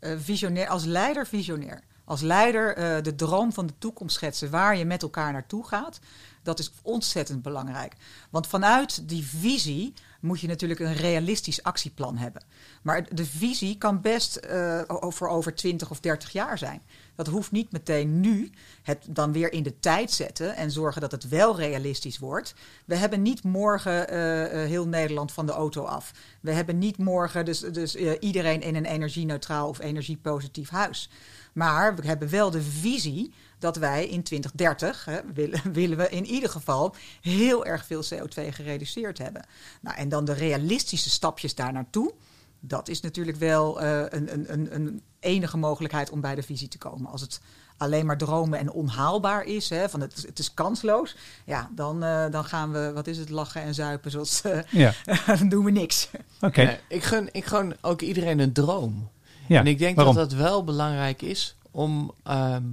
Visionair, als leider visionair. Als leider de droom van de toekomst schetsen waar je met elkaar naartoe gaat. Dat is ontzettend belangrijk. Want vanuit die visie moet je natuurlijk een realistisch actieplan hebben. Maar de visie kan best eh, voor over 20 of 30 jaar zijn. Dat hoeft niet meteen nu het dan weer in de tijd zetten en zorgen dat het wel realistisch wordt. We hebben niet morgen eh, eh, heel Nederland van de auto af. We hebben niet morgen dus, dus iedereen in een energie-neutraal of energiepositief huis. Maar we hebben wel de visie dat wij in 2030 hè, willen, willen we in ieder geval heel erg veel CO2 gereduceerd hebben. Nou, en dan de realistische stapjes daar naartoe. Dat is natuurlijk wel eh, een, een, een, een enige mogelijkheid om bij de visie te komen. Als het alleen maar dromen en onhaalbaar is, hè, van het, het is kansloos, ja, dan, eh, dan gaan we, wat is het, lachen en zuipen, zoals, eh, Ja, dan doen we niks. oké. Ik, gun, ik gun ook iedereen een droom. Ja, en ik denk waarom? dat dat wel belangrijk is om ehm,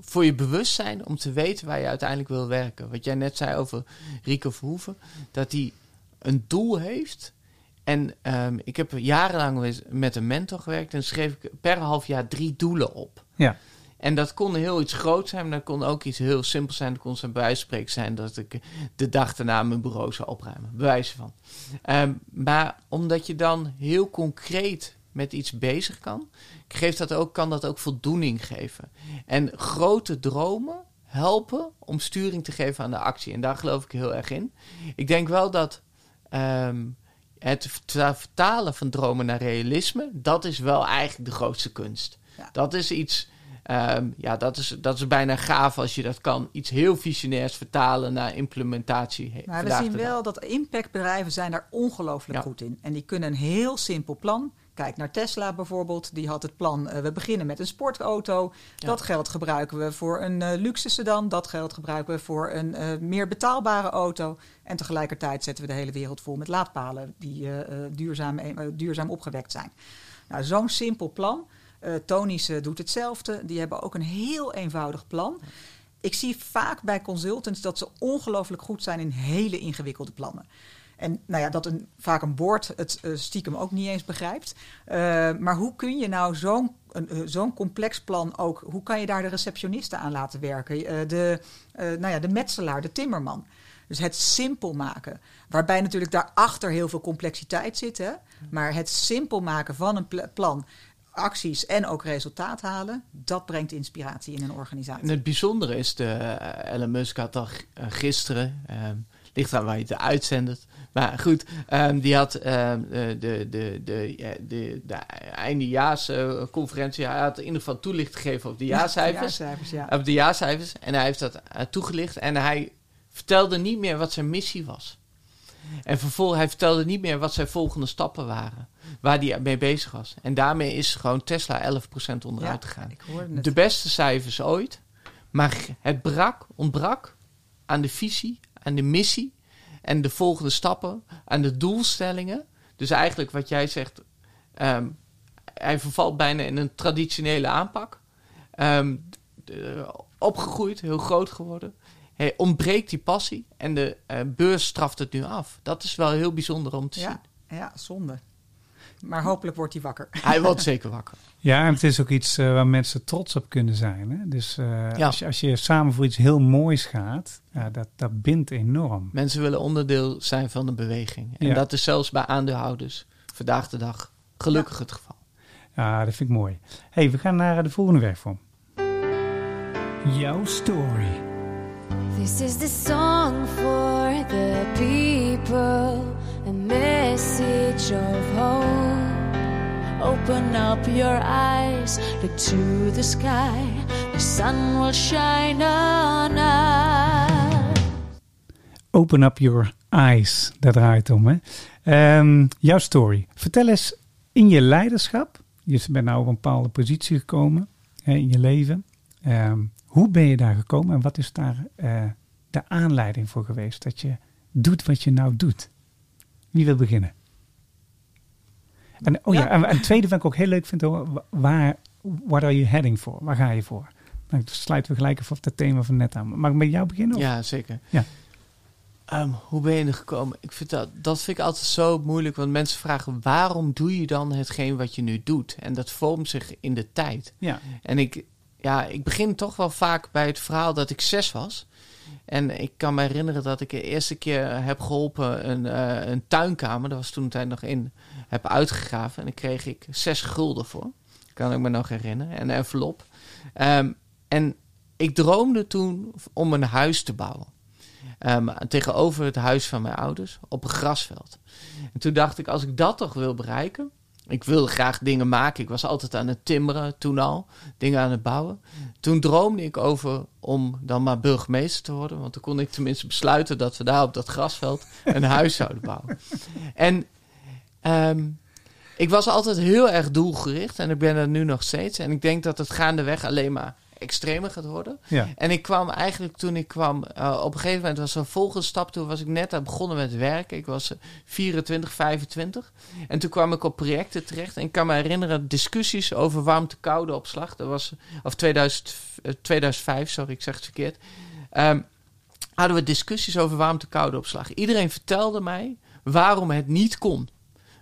voor je bewustzijn om te weten waar je uiteindelijk wil werken. Wat jij net zei over Rico Verhoeven, dat hij een doel heeft. En ehm, ik heb jarenlang met een mentor gewerkt en schreef ik per half jaar drie doelen op. Ja. En dat kon heel iets groots zijn, maar dat kon ook iets heel simpels zijn. Dat kon zijn bij wijze van spreken zijn dat ik de dag daarna mijn bureau zou opruimen. Bewijzen van. Ehm, maar omdat je dan heel concreet met iets bezig kan, geeft dat ook, kan dat ook voldoening geven. En grote dromen helpen om sturing te geven aan de actie. En daar geloof ik heel erg in. Ik denk wel dat ehm, het vert- vertalen van dromen naar realisme, dat is wel eigenlijk de grootste kunst. Ja. Dat is iets, ehm, ja, dat is, dat is bijna gaaf als je dat kan. Iets heel visionairs vertalen naar implementatie. Maar we zien wel dat impactbedrijven zijn daar ongelooflijk Ja. goed in. En die kunnen een heel simpel plan. Kijk naar Tesla bijvoorbeeld. Die had het plan, eh, we beginnen met een sportauto. Dat geld gebruiken we voor een eh, luxe sedan. Dat geld gebruiken we voor een eh, meer betaalbare auto. En tegelijkertijd zetten we de hele wereld vol met laadpalen die duurzaam, duurzaam opgewekt zijn. Nou, zo'n simpel plan. Tony's doet hetzelfde. Die hebben ook een heel eenvoudig plan. Ik zie vaak bij consultants dat ze ongelooflijk goed zijn in hele ingewikkelde plannen. En nou ja, dat een, vaak een board het eh, stiekem ook niet eens begrijpt. Eh, maar hoe kun je nou zo'n eh, zo'n complex plan ook... hoe kan je daar de receptionisten aan laten werken? De, nou ja, de metselaar, de timmerman. Dus het simpel maken. Waarbij natuurlijk daarachter heel veel complexiteit zit. Hè? Maar het simpel maken van een pl- plan, acties en ook resultaat halen... dat brengt inspiratie in een organisatie. En het bijzondere is, de, Elon Musk had gisteren, ehm, ligt aan waar je het uitzendt. Maar goed, ehm, die had ehm, de, de, de, de, ja, de, de eindejaarsconferentie. hij had in ieder geval toelicht gegeven op de jaarcijfers. jaarcijfers, ja. Op de jaarcijfers. En hij heeft dat eh, toegelicht. En hij vertelde niet meer wat zijn missie was. En vervolgens, hij vertelde niet meer wat zijn volgende stappen waren. Waar hij mee bezig was. En daarmee is gewoon Tesla 11% onderuit Ja, gegaan. De beste cijfers ooit. Maar het brak, ontbrak aan de visie, aan de missie en de volgende stappen, aan de doelstellingen. Dus eigenlijk wat jij zegt, ehm, hij vervalt bijna in een traditionele aanpak. Ehm, de- opgegroeid, heel groot geworden. Hij ontbreekt die passie en de eh, beurs straft het nu af. Dat is wel heel bijzonder om te zien. Ja, ja, zonde. Maar hopelijk wordt hij wakker. Hij wordt zeker wakker. Ja, en het is ook iets eh, waar mensen trots op kunnen zijn. Hè? Dus eh, Ja. als, je, als je samen voor iets heel moois gaat, ja, dat, dat bindt enorm. Mensen willen onderdeel zijn van de beweging. En Ja. dat is zelfs bij aandeelhouders vandaag de dag gelukkig het geval. Ja, dat vind ik mooi. hey, we gaan naar de volgende werkvorm. Jouw story. This is the song for the people, of. Open up your eyes, look to the sky, the sun will shine on us. Open up your eyes, daar draait het om. Hè? Ehm, jouw story. Vertel eens in je leiderschap. Je bent nou op een bepaalde positie gekomen hè, in je leven. Ehm, hoe ben je daar gekomen en wat is daar eh, de aanleiding voor geweest dat je doet wat je nou doet? Wie wil beginnen? En, oh ja, Ja. en, tweede wat ik ook heel leuk vind, hoor, waar, what are you heading for? Waar ga je voor? Dan sluiten we gelijk even op het thema van net aan. Mag ik met jou beginnen? of? Ja, zeker. Ja. Ehm, hoe ben je er gekomen? Ik vind dat, dat vind ik altijd zo moeilijk, want mensen vragen waarom doe je dan hetgeen wat je nu doet? En dat vormt zich in de tijd. Ja. En ik, ja, ik begin toch wel vaak bij het verhaal dat ik zes was. En ik kan me herinneren dat ik de eerste keer heb geholpen een, eh, een tuinkamer, dat was toen tijd nog in, heb uitgegraven. En daar kreeg ik zes gulden voor. Kan ik me nog herinneren. En een envelop. Ehm, en ik droomde toen om een huis te bouwen. Ehm, tegenover het huis van mijn ouders op een grasveld. En toen dacht ik, als ik dat toch wil bereiken. Ik wilde graag dingen maken. Ik was altijd aan het timmeren toen al. Dingen aan het bouwen. Toen droomde ik over om dan maar burgemeester te worden. Want dan kon ik tenminste besluiten dat we daar op dat grasveld een huis zouden bouwen. En ehm, ik was altijd heel erg doelgericht en ik ben dat nu nog steeds. En ik denk dat het gaandeweg alleen maar extremer gaat worden. Ja. En ik kwam eigenlijk toen ik kwam, eh, op een gegeven moment was er een volgende stap. Toen was ik net aan begonnen met werken. Ik was eh, 24, 25. En toen kwam ik op projecten terecht. En ik kan me herinneren discussies over warmte-koude opslag. Dat was, of 2000, eh, 2005, sorry, ik zeg het verkeerd. Ehm, hadden we discussies over warmte-koude opslag. Iedereen vertelde mij waarom het niet kon.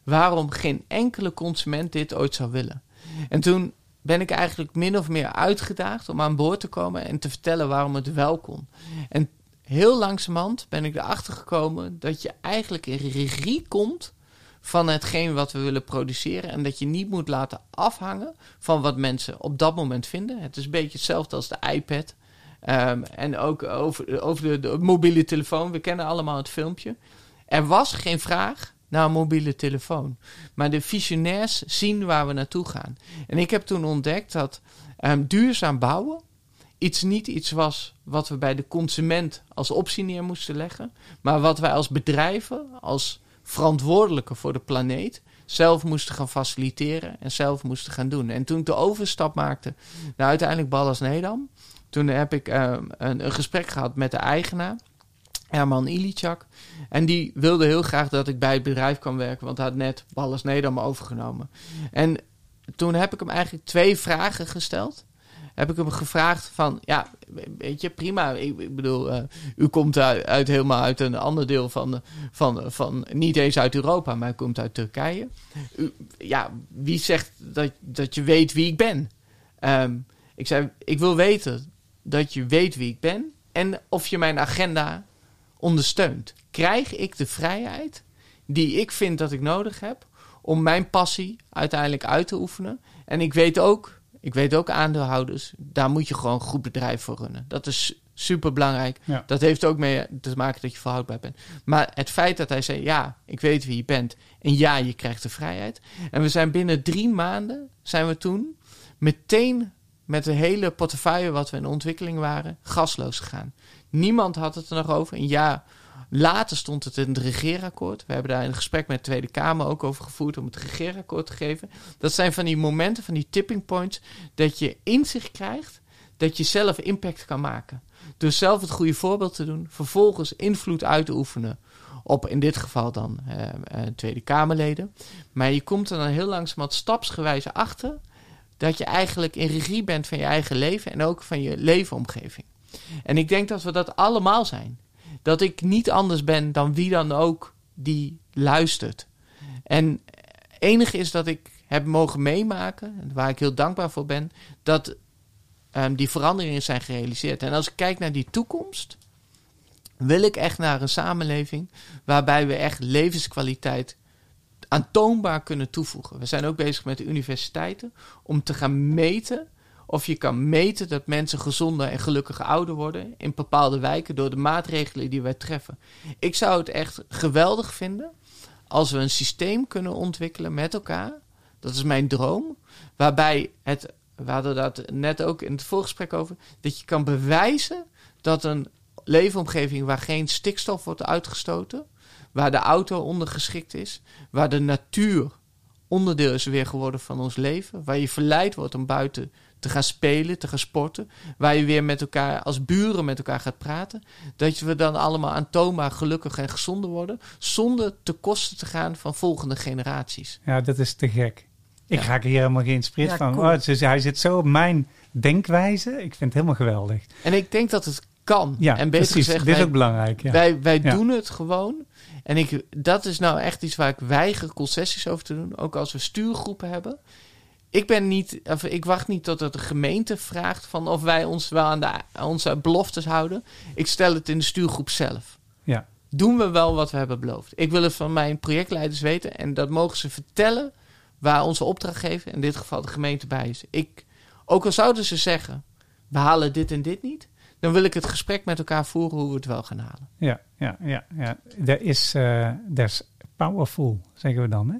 Waarom geen enkele consument dit ooit zou willen. En toen ben ik eigenlijk min of meer uitgedaagd om aan boord te komen en te vertellen waarom het wel kon. En heel langzamerhand ben ik erachter gekomen dat je eigenlijk in regie komt van hetgeen wat we willen produceren. En dat je niet moet laten afhangen van wat mensen op dat moment vinden. Het is een beetje hetzelfde als de iPad. Ehm, en ook over, over de, de mobiele telefoon. We kennen allemaal het filmpje. Er was geen vraag naar een mobiele telefoon. Maar de visionairs zien waar we naartoe gaan. En ik heb toen ontdekt dat ehm, duurzaam bouwen iets niet iets was wat we bij de consument als optie neer moesten leggen, maar wat wij als bedrijven, als verantwoordelijke voor de planeet, zelf moesten gaan faciliteren en zelf moesten gaan doen. En toen ik de overstap maakte naar uiteindelijk Ballas Nedam, toen heb ik ehm, een, een gesprek gehad met de eigenaar. Herman Ilichak. En die wilde heel graag dat ik bij het bedrijf kwam werken, want hij had net Ballas Nedam overgenomen. En toen heb ik hem eigenlijk twee vragen gesteld. Heb ik hem gevraagd van, ja, weet je, prima. Ik, ik bedoel, eh, u komt uit, uit helemaal uit een ander deel van, van, van, niet eens uit Europa, maar u komt uit Turkije. U, ja, wie zegt dat, dat je weet wie ik ben? Ehm, ik zei, ik wil weten dat je weet wie ik ben en of je mijn agenda ondersteunt. Krijg ik de vrijheid die ik vind dat ik nodig heb om mijn passie uiteindelijk uit te oefenen? En ik weet ook, ik weet ook aandeelhouders, daar moet je gewoon een goed bedrijf voor runnen. Dat is super belangrijk. Ja. Dat heeft ook mee te maken dat je verhoudbaar bent. Maar het feit dat hij zei, ja, ik weet wie je bent en ja, je krijgt de vrijheid. En we zijn binnen drie maanden, zijn we toen meteen met de hele portefeuille wat we in ontwikkeling waren, gasloos gegaan. Niemand had het er nog over. Een jaar later stond het in het regeerakkoord. We hebben daar een gesprek met de Tweede Kamer ook over gevoerd om het regeerakkoord te geven. Dat zijn van die momenten, van die tipping points, dat je inzicht krijgt dat je zelf impact kan maken. Door zelf het goede voorbeeld te doen, vervolgens invloed uit te oefenen op in dit geval dan eh, eh, Tweede Kamerleden. Maar je komt er dan heel langzamerhand stapsgewijs achter dat je eigenlijk in regie bent van je eigen leven en ook van je leefomgeving. En ik denk dat we dat allemaal zijn. Dat ik niet anders ben dan wie dan ook die luistert. En enig is dat ik heb mogen meemaken, waar ik heel dankbaar voor ben, dat ehm, die veranderingen zijn gerealiseerd. En als ik kijk naar die toekomst, wil ik echt naar een samenleving waarbij we echt levenskwaliteit aantoonbaar kunnen toevoegen. We zijn ook bezig met de universiteiten om te gaan meten of je kan meten dat mensen gezonder en gelukkiger ouder worden in bepaalde wijken door de maatregelen die wij treffen. Ik zou het echt geweldig vinden als we een systeem kunnen ontwikkelen met elkaar. Dat is mijn droom. Waarbij het, we hadden dat net ook in het voorgesprek over, dat je kan bewijzen dat een leefomgeving waar geen stikstof wordt uitgestoten, waar de auto ondergeschikt is, waar de natuur onderdeel is weer geworden van ons leven, waar je verleid wordt om buiten te gaan spelen, te gaan sporten, waar je weer met elkaar als buren met elkaar gaat praten, dat we dan allemaal aantoonbaar gelukkig en gezonder worden, zonder te kosten te gaan van volgende generaties. Ja, dat is te gek. Ik Ja. raak hier helemaal geïnspireerd Ja, van. cool. Oh, dus hij zit zo op mijn denkwijze. Ik vind het helemaal geweldig. En ik denk dat het kan. Ja, en beter precies. gezegd, Dit is wij- ook belangrijk. Ja. Wij, wij Ja. doen het gewoon. En ik, dat is nou echt iets waar ik weiger concessies over te doen. Ook als we stuurgroepen hebben. Ik, ben niet, of ik wacht niet tot de gemeente vraagt van of wij ons wel aan, de, aan onze beloftes houden. Ik stel het in de stuurgroep zelf. Ja. Doen we wel wat we hebben beloofd? Ik wil het van mijn projectleiders weten. En dat mogen ze vertellen waar onze opdrachtgever, in dit geval de gemeente, bij is. Ik, ook al zouden ze zeggen, we halen dit en dit niet. Dan wil ik het gesprek met elkaar voeren hoe we het wel gaan halen. Ja, ja, ja, ja. Dat is, eh dat is powerful, zeggen we dan. Hè?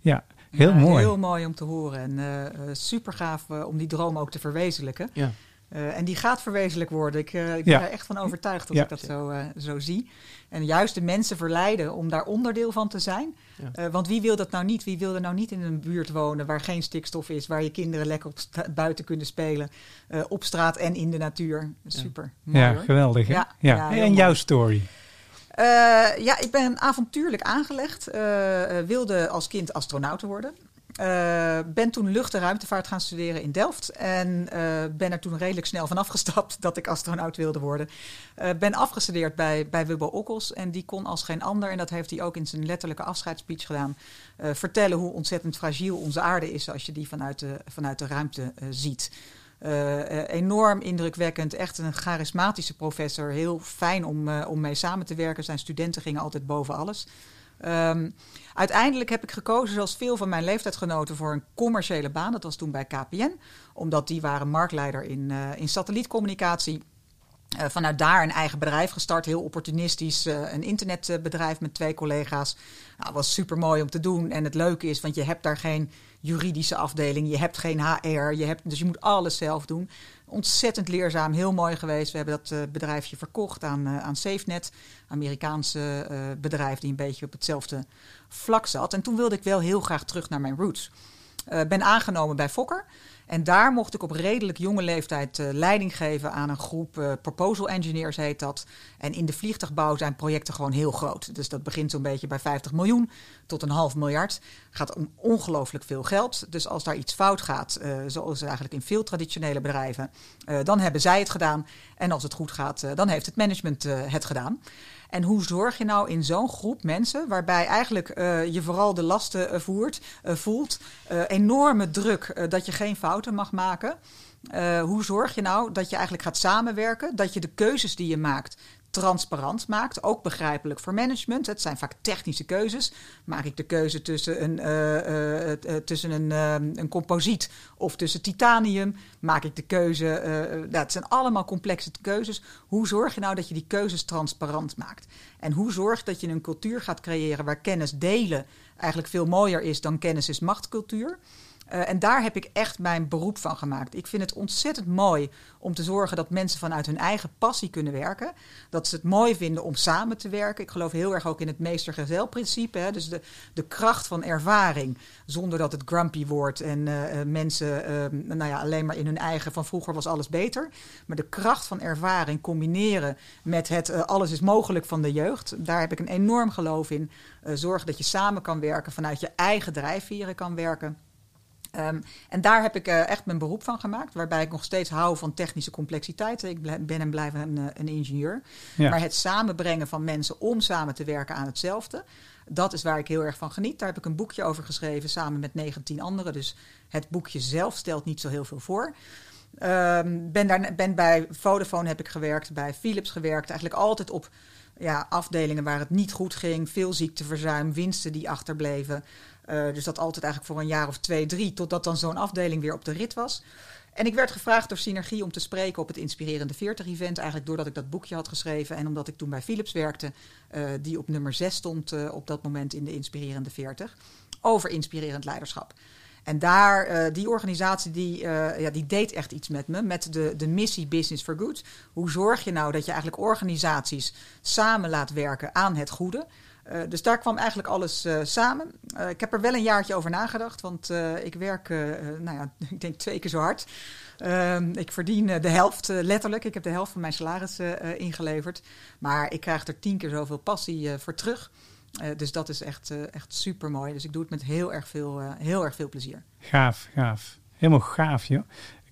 Ja, heel Ja, mooi. Heel mooi om te horen en super gaaf om die droom ook te verwezenlijken. Ja. Eh, en die gaat verwezenlijk worden. Ik, eh, ik Ja. ben er echt van overtuigd Ja. ik dat zo, eh, zo zie. En juist de mensen verleiden om daar onderdeel van te zijn. Ja. Eh, want wie wil dat nou niet? Wie wil er nou niet in een buurt wonen waar geen stikstof is, waar je kinderen lekker op buiten kunnen spelen, eh, op straat en in de natuur? Super. Mooi, ja, geweldig. Hè? Ja, Ja. ja, en jouw story? Eh, ja, ik ben avontuurlijk aangelegd. Eh, eh, wilde als kind astronaut worden. Ben toen lucht- en ruimtevaart gaan studeren in Delft. En ben er toen redelijk snel van afgestapt dat ik astronaut wilde worden. Ben afgestudeerd bij, bij Wubbo Okkels. En die kon als geen ander, en dat heeft hij ook in zijn letterlijke afscheidsspeech gedaan, vertellen hoe ontzettend fragiel onze aarde is als je die vanuit de, vanuit de ruimte ziet. Eh, eh, enorm indrukwekkend, echt een charismatische professor. Heel fijn om, eh, om mee samen te werken. Zijn studenten gingen altijd boven alles. Ehm, uiteindelijk heb ik gekozen, zoals veel van mijn leeftijdsgenoten, voor een commerciële baan. Dat was toen bij KPN, omdat die waren marktleider in, in satellietcommunicatie. Eh, vanuit daar een eigen bedrijf gestart, heel opportunistisch. een internetbedrijf met twee collega's. Nou, was super mooi om te doen. En het leuke is, want je hebt daar geen juridische afdeling, je hebt geen HR, je hebt, dus je moet alles zelf doen. Ontzettend leerzaam, heel mooi geweest. We hebben dat eh, bedrijfje verkocht aan, eh, aan SafeNet, Amerikaanse eh, bedrijf die een beetje op hetzelfde vlak zat. En toen wilde ik wel heel graag terug naar mijn roots. Ben aangenomen bij Fokker. En daar mocht ik op redelijk jonge leeftijd eh, leiding geven aan een groep eh, proposal engineers, heet dat. En in de vliegtuigbouw zijn projecten gewoon heel groot. Dus dat begint zo'n beetje bij 50 miljoen tot een half miljard. Gaat om ongelooflijk veel geld. Dus als daar iets fout gaat, eh, zoals eigenlijk in veel traditionele bedrijven, dan hebben zij het gedaan. En als het goed gaat, dan heeft het management het gedaan. En hoe zorg je nou in zo'n groep mensen, waarbij eigenlijk eh, je vooral de lasten eh, voert, eh, voelt, enorme druk dat je geen fouten mag maken. Hoe zorg je nou dat je eigenlijk gaat samenwerken, dat je de keuzes die je maakt transparant maakt, ook begrijpelijk voor management. Het zijn vaak technische keuzes. Maak ik de keuze tussen een, eh, eh, eh, tussen een, een composiet of tussen titanium? Maak ik de keuze, eh, nou, het zijn allemaal complexe keuzes. Hoe zorg je nou dat je die keuzes transparant maakt? En hoe zorg dat je een cultuur gaat creëren waar kennis delen eigenlijk veel mooier is dan kennis is machtcultuur? Eh, en daar heb ik echt mijn beroep van gemaakt. Ik vind het ontzettend mooi om te zorgen dat mensen vanuit hun eigen passie kunnen werken. Dat ze het mooi vinden om samen te werken. Ik geloof heel erg ook in het meester-gezel-principe. hè. Dus de, de kracht van ervaring, zonder dat het grumpy wordt en eh, eh, mensen nou ja, alleen maar in hun eigen van vroeger was alles beter. Maar de kracht van ervaring combineren met het alles is mogelijk van de jeugd. Daar heb ik een enorm geloof in. Zorgen dat je samen kan werken, vanuit je eigen drijfveren kan werken. Ehm, en daar heb ik eh, echt mijn beroep van gemaakt, waarbij ik nog steeds hou van technische complexiteit. Ik ben en blijf een, eh, een ingenieur. Ja. Maar het samenbrengen van mensen om samen te werken aan hetzelfde, dat is waar ik heel erg van geniet. Daar heb ik een boekje over geschreven samen met 19 anderen. Dus het boekje zelf stelt niet zo heel veel voor. Ehm, ben, daar, ben bij Vodafone heb ik gewerkt, bij Philips gewerkt. Eigenlijk altijd op ja, afdelingen waar het niet goed ging. Veel ziekteverzuim, winsten die achterbleven. Eh, dus dat altijd eigenlijk voor een jaar of twee, drie, totdat dan zo'n afdeling weer op de rit was. En ik werd gevraagd door Synergie om te spreken op het Inspirerende 40-event. Eigenlijk doordat ik dat boekje had geschreven en omdat ik toen bij Philips werkte, eh, die op nummer 6 stond eh, op dat moment in de Inspirerende 40. Over inspirerend leiderschap. En daar, die organisatie, die, ja, die deed echt iets met me. Met de, de missie Business for Good. Hoe zorg je nou dat je eigenlijk organisaties samen laat werken aan het goede? Eh, dus daar kwam eigenlijk alles eh, samen. Eh, ik heb er wel een jaartje over nagedacht, want ik werk, nou ja, ik denk twee keer zo hard. Ehm, ik verdien de helft, letterlijk. Ik heb de helft van mijn salaris ingeleverd. Maar ik krijg er tien keer zoveel passie voor terug. Dus dat is echt, echt super mooi. Dus ik doe het met heel erg veel, heel erg veel plezier. Gaaf, gaaf. Helemaal gaaf, joh.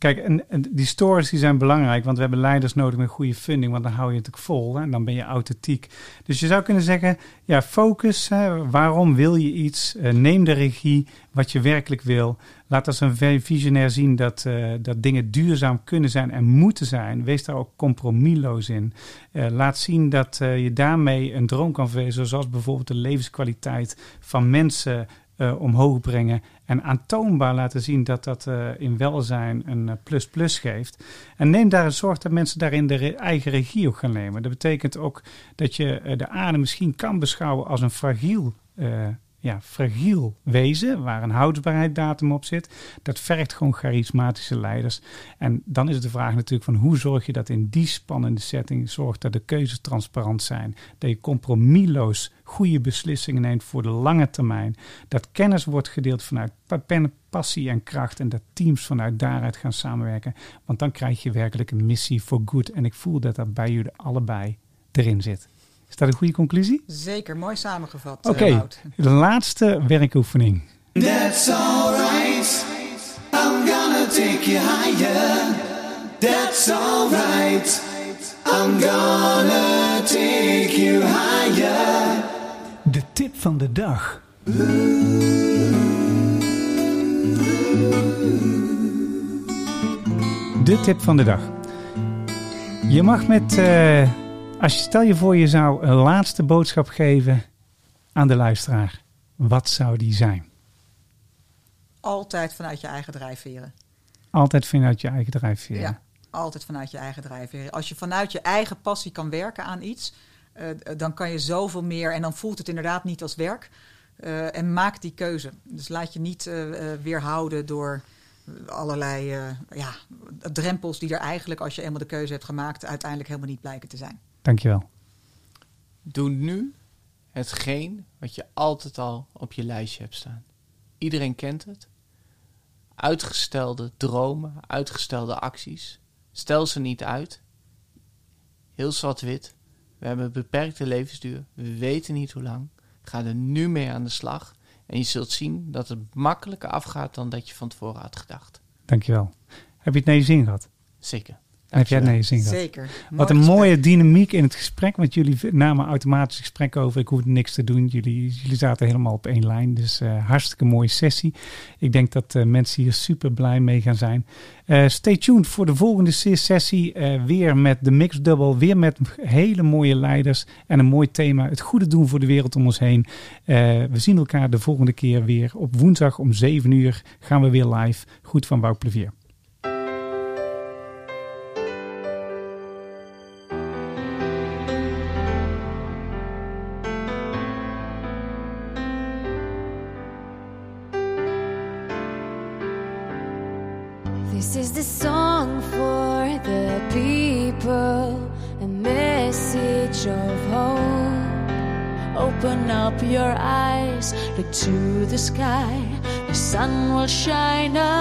Kijk, en, die stories die zijn belangrijk, want we hebben leiders nodig met goede funding, want dan hou je het ook vol hè, en dan ben je authentiek. Dus je zou kunnen zeggen, ja, focus. Hè, waarom wil je iets? Eh, neem de regie, wat je werkelijk wil. Laat als een vi- visionair zien dat, eh, dat dingen duurzaam kunnen zijn en moeten zijn. Wees daar ook compromisloos in. Eh, laat zien dat je daarmee een droom kan verwezen, zoals bijvoorbeeld de levenskwaliteit van mensen omhoog brengen. En aantoonbaar laten zien dat dat eh, in welzijn een eh, plus plus geeft. En neem daar zorg dat mensen daarin de eigen regie gaan nemen. Dat betekent ook dat je eh, de aarde misschien kan beschouwen als een fragiel eh, ja, fragiel wezen, waar een houdbaarheidsdatum op zit. Dat vergt gewoon charismatische leiders. En dan is de vraag natuurlijk van hoe zorg je dat in die spannende setting zorgt dat de keuzes transparant zijn. Dat je compromisloos goede beslissingen neemt voor de lange termijn. Dat kennis wordt gedeeld vanuit passie en kracht en dat teams vanuit daaruit gaan samenwerken. Want dan krijg je werkelijk een missie voor good. En ik voel dat dat bij jullie allebei erin zit. Is dat een goede conclusie? Zeker, mooi samengevat, Oké, eh, Wout. de laatste werkoefening. That's alright. I'm gonna take you higher. That's alright. I'm gonna take you higher. De tip van de dag. De tip van de dag. Je mag met, eh, als je stel je voor je zou een laatste boodschap geven aan de luisteraar. Wat zou die zijn? Altijd vanuit je eigen drijfveren. Altijd vanuit je eigen drijfveer. Ja, altijd vanuit je eigen drijfveren. Als je vanuit je eigen passie kan werken aan iets, eh, dan kan je zoveel meer en dan voelt het inderdaad niet als werk. Eh, en maak die keuze. Dus laat je niet eh, weerhouden door allerlei ja, drempels die er eigenlijk, als je eenmaal de keuze hebt gemaakt, uiteindelijk helemaal niet blijken te zijn. Dankjewel. Doe nu hetgeen wat je altijd al op je lijstje hebt staan. Iedereen kent het. Uitgestelde dromen, uitgestelde acties. Stel ze niet uit. Heel zwart-wit. We hebben een beperkte levensduur. We weten niet hoe lang. Ga er nu mee aan de slag. En je zult zien dat het makkelijker afgaat dan dat je van tevoren had gedacht. Dankjewel. Heb je het naar je zin gehad? Zeker. Heb jij zin gehad? Zeker. Wat een gesprek. mooie dynamiek in het gesprek. Want jullie namen automatisch gesprek over. Ik hoefde niks te doen. Jullie, jullie zaten helemaal op één lijn. Dus eh, hartstikke mooie sessie. Ik denk dat eh, mensen hier super blij mee gaan zijn. Eh, stay tuned voor de volgende se- sessie. weer met de Mix Double. Weer met hele mooie leiders. En een mooi thema. Het goede doen voor de wereld om ons heen. We zien elkaar de volgende keer weer. Op woensdag om 7 uur gaan we weer live. Goed van Wout Plevier. Sky, the sun will shine on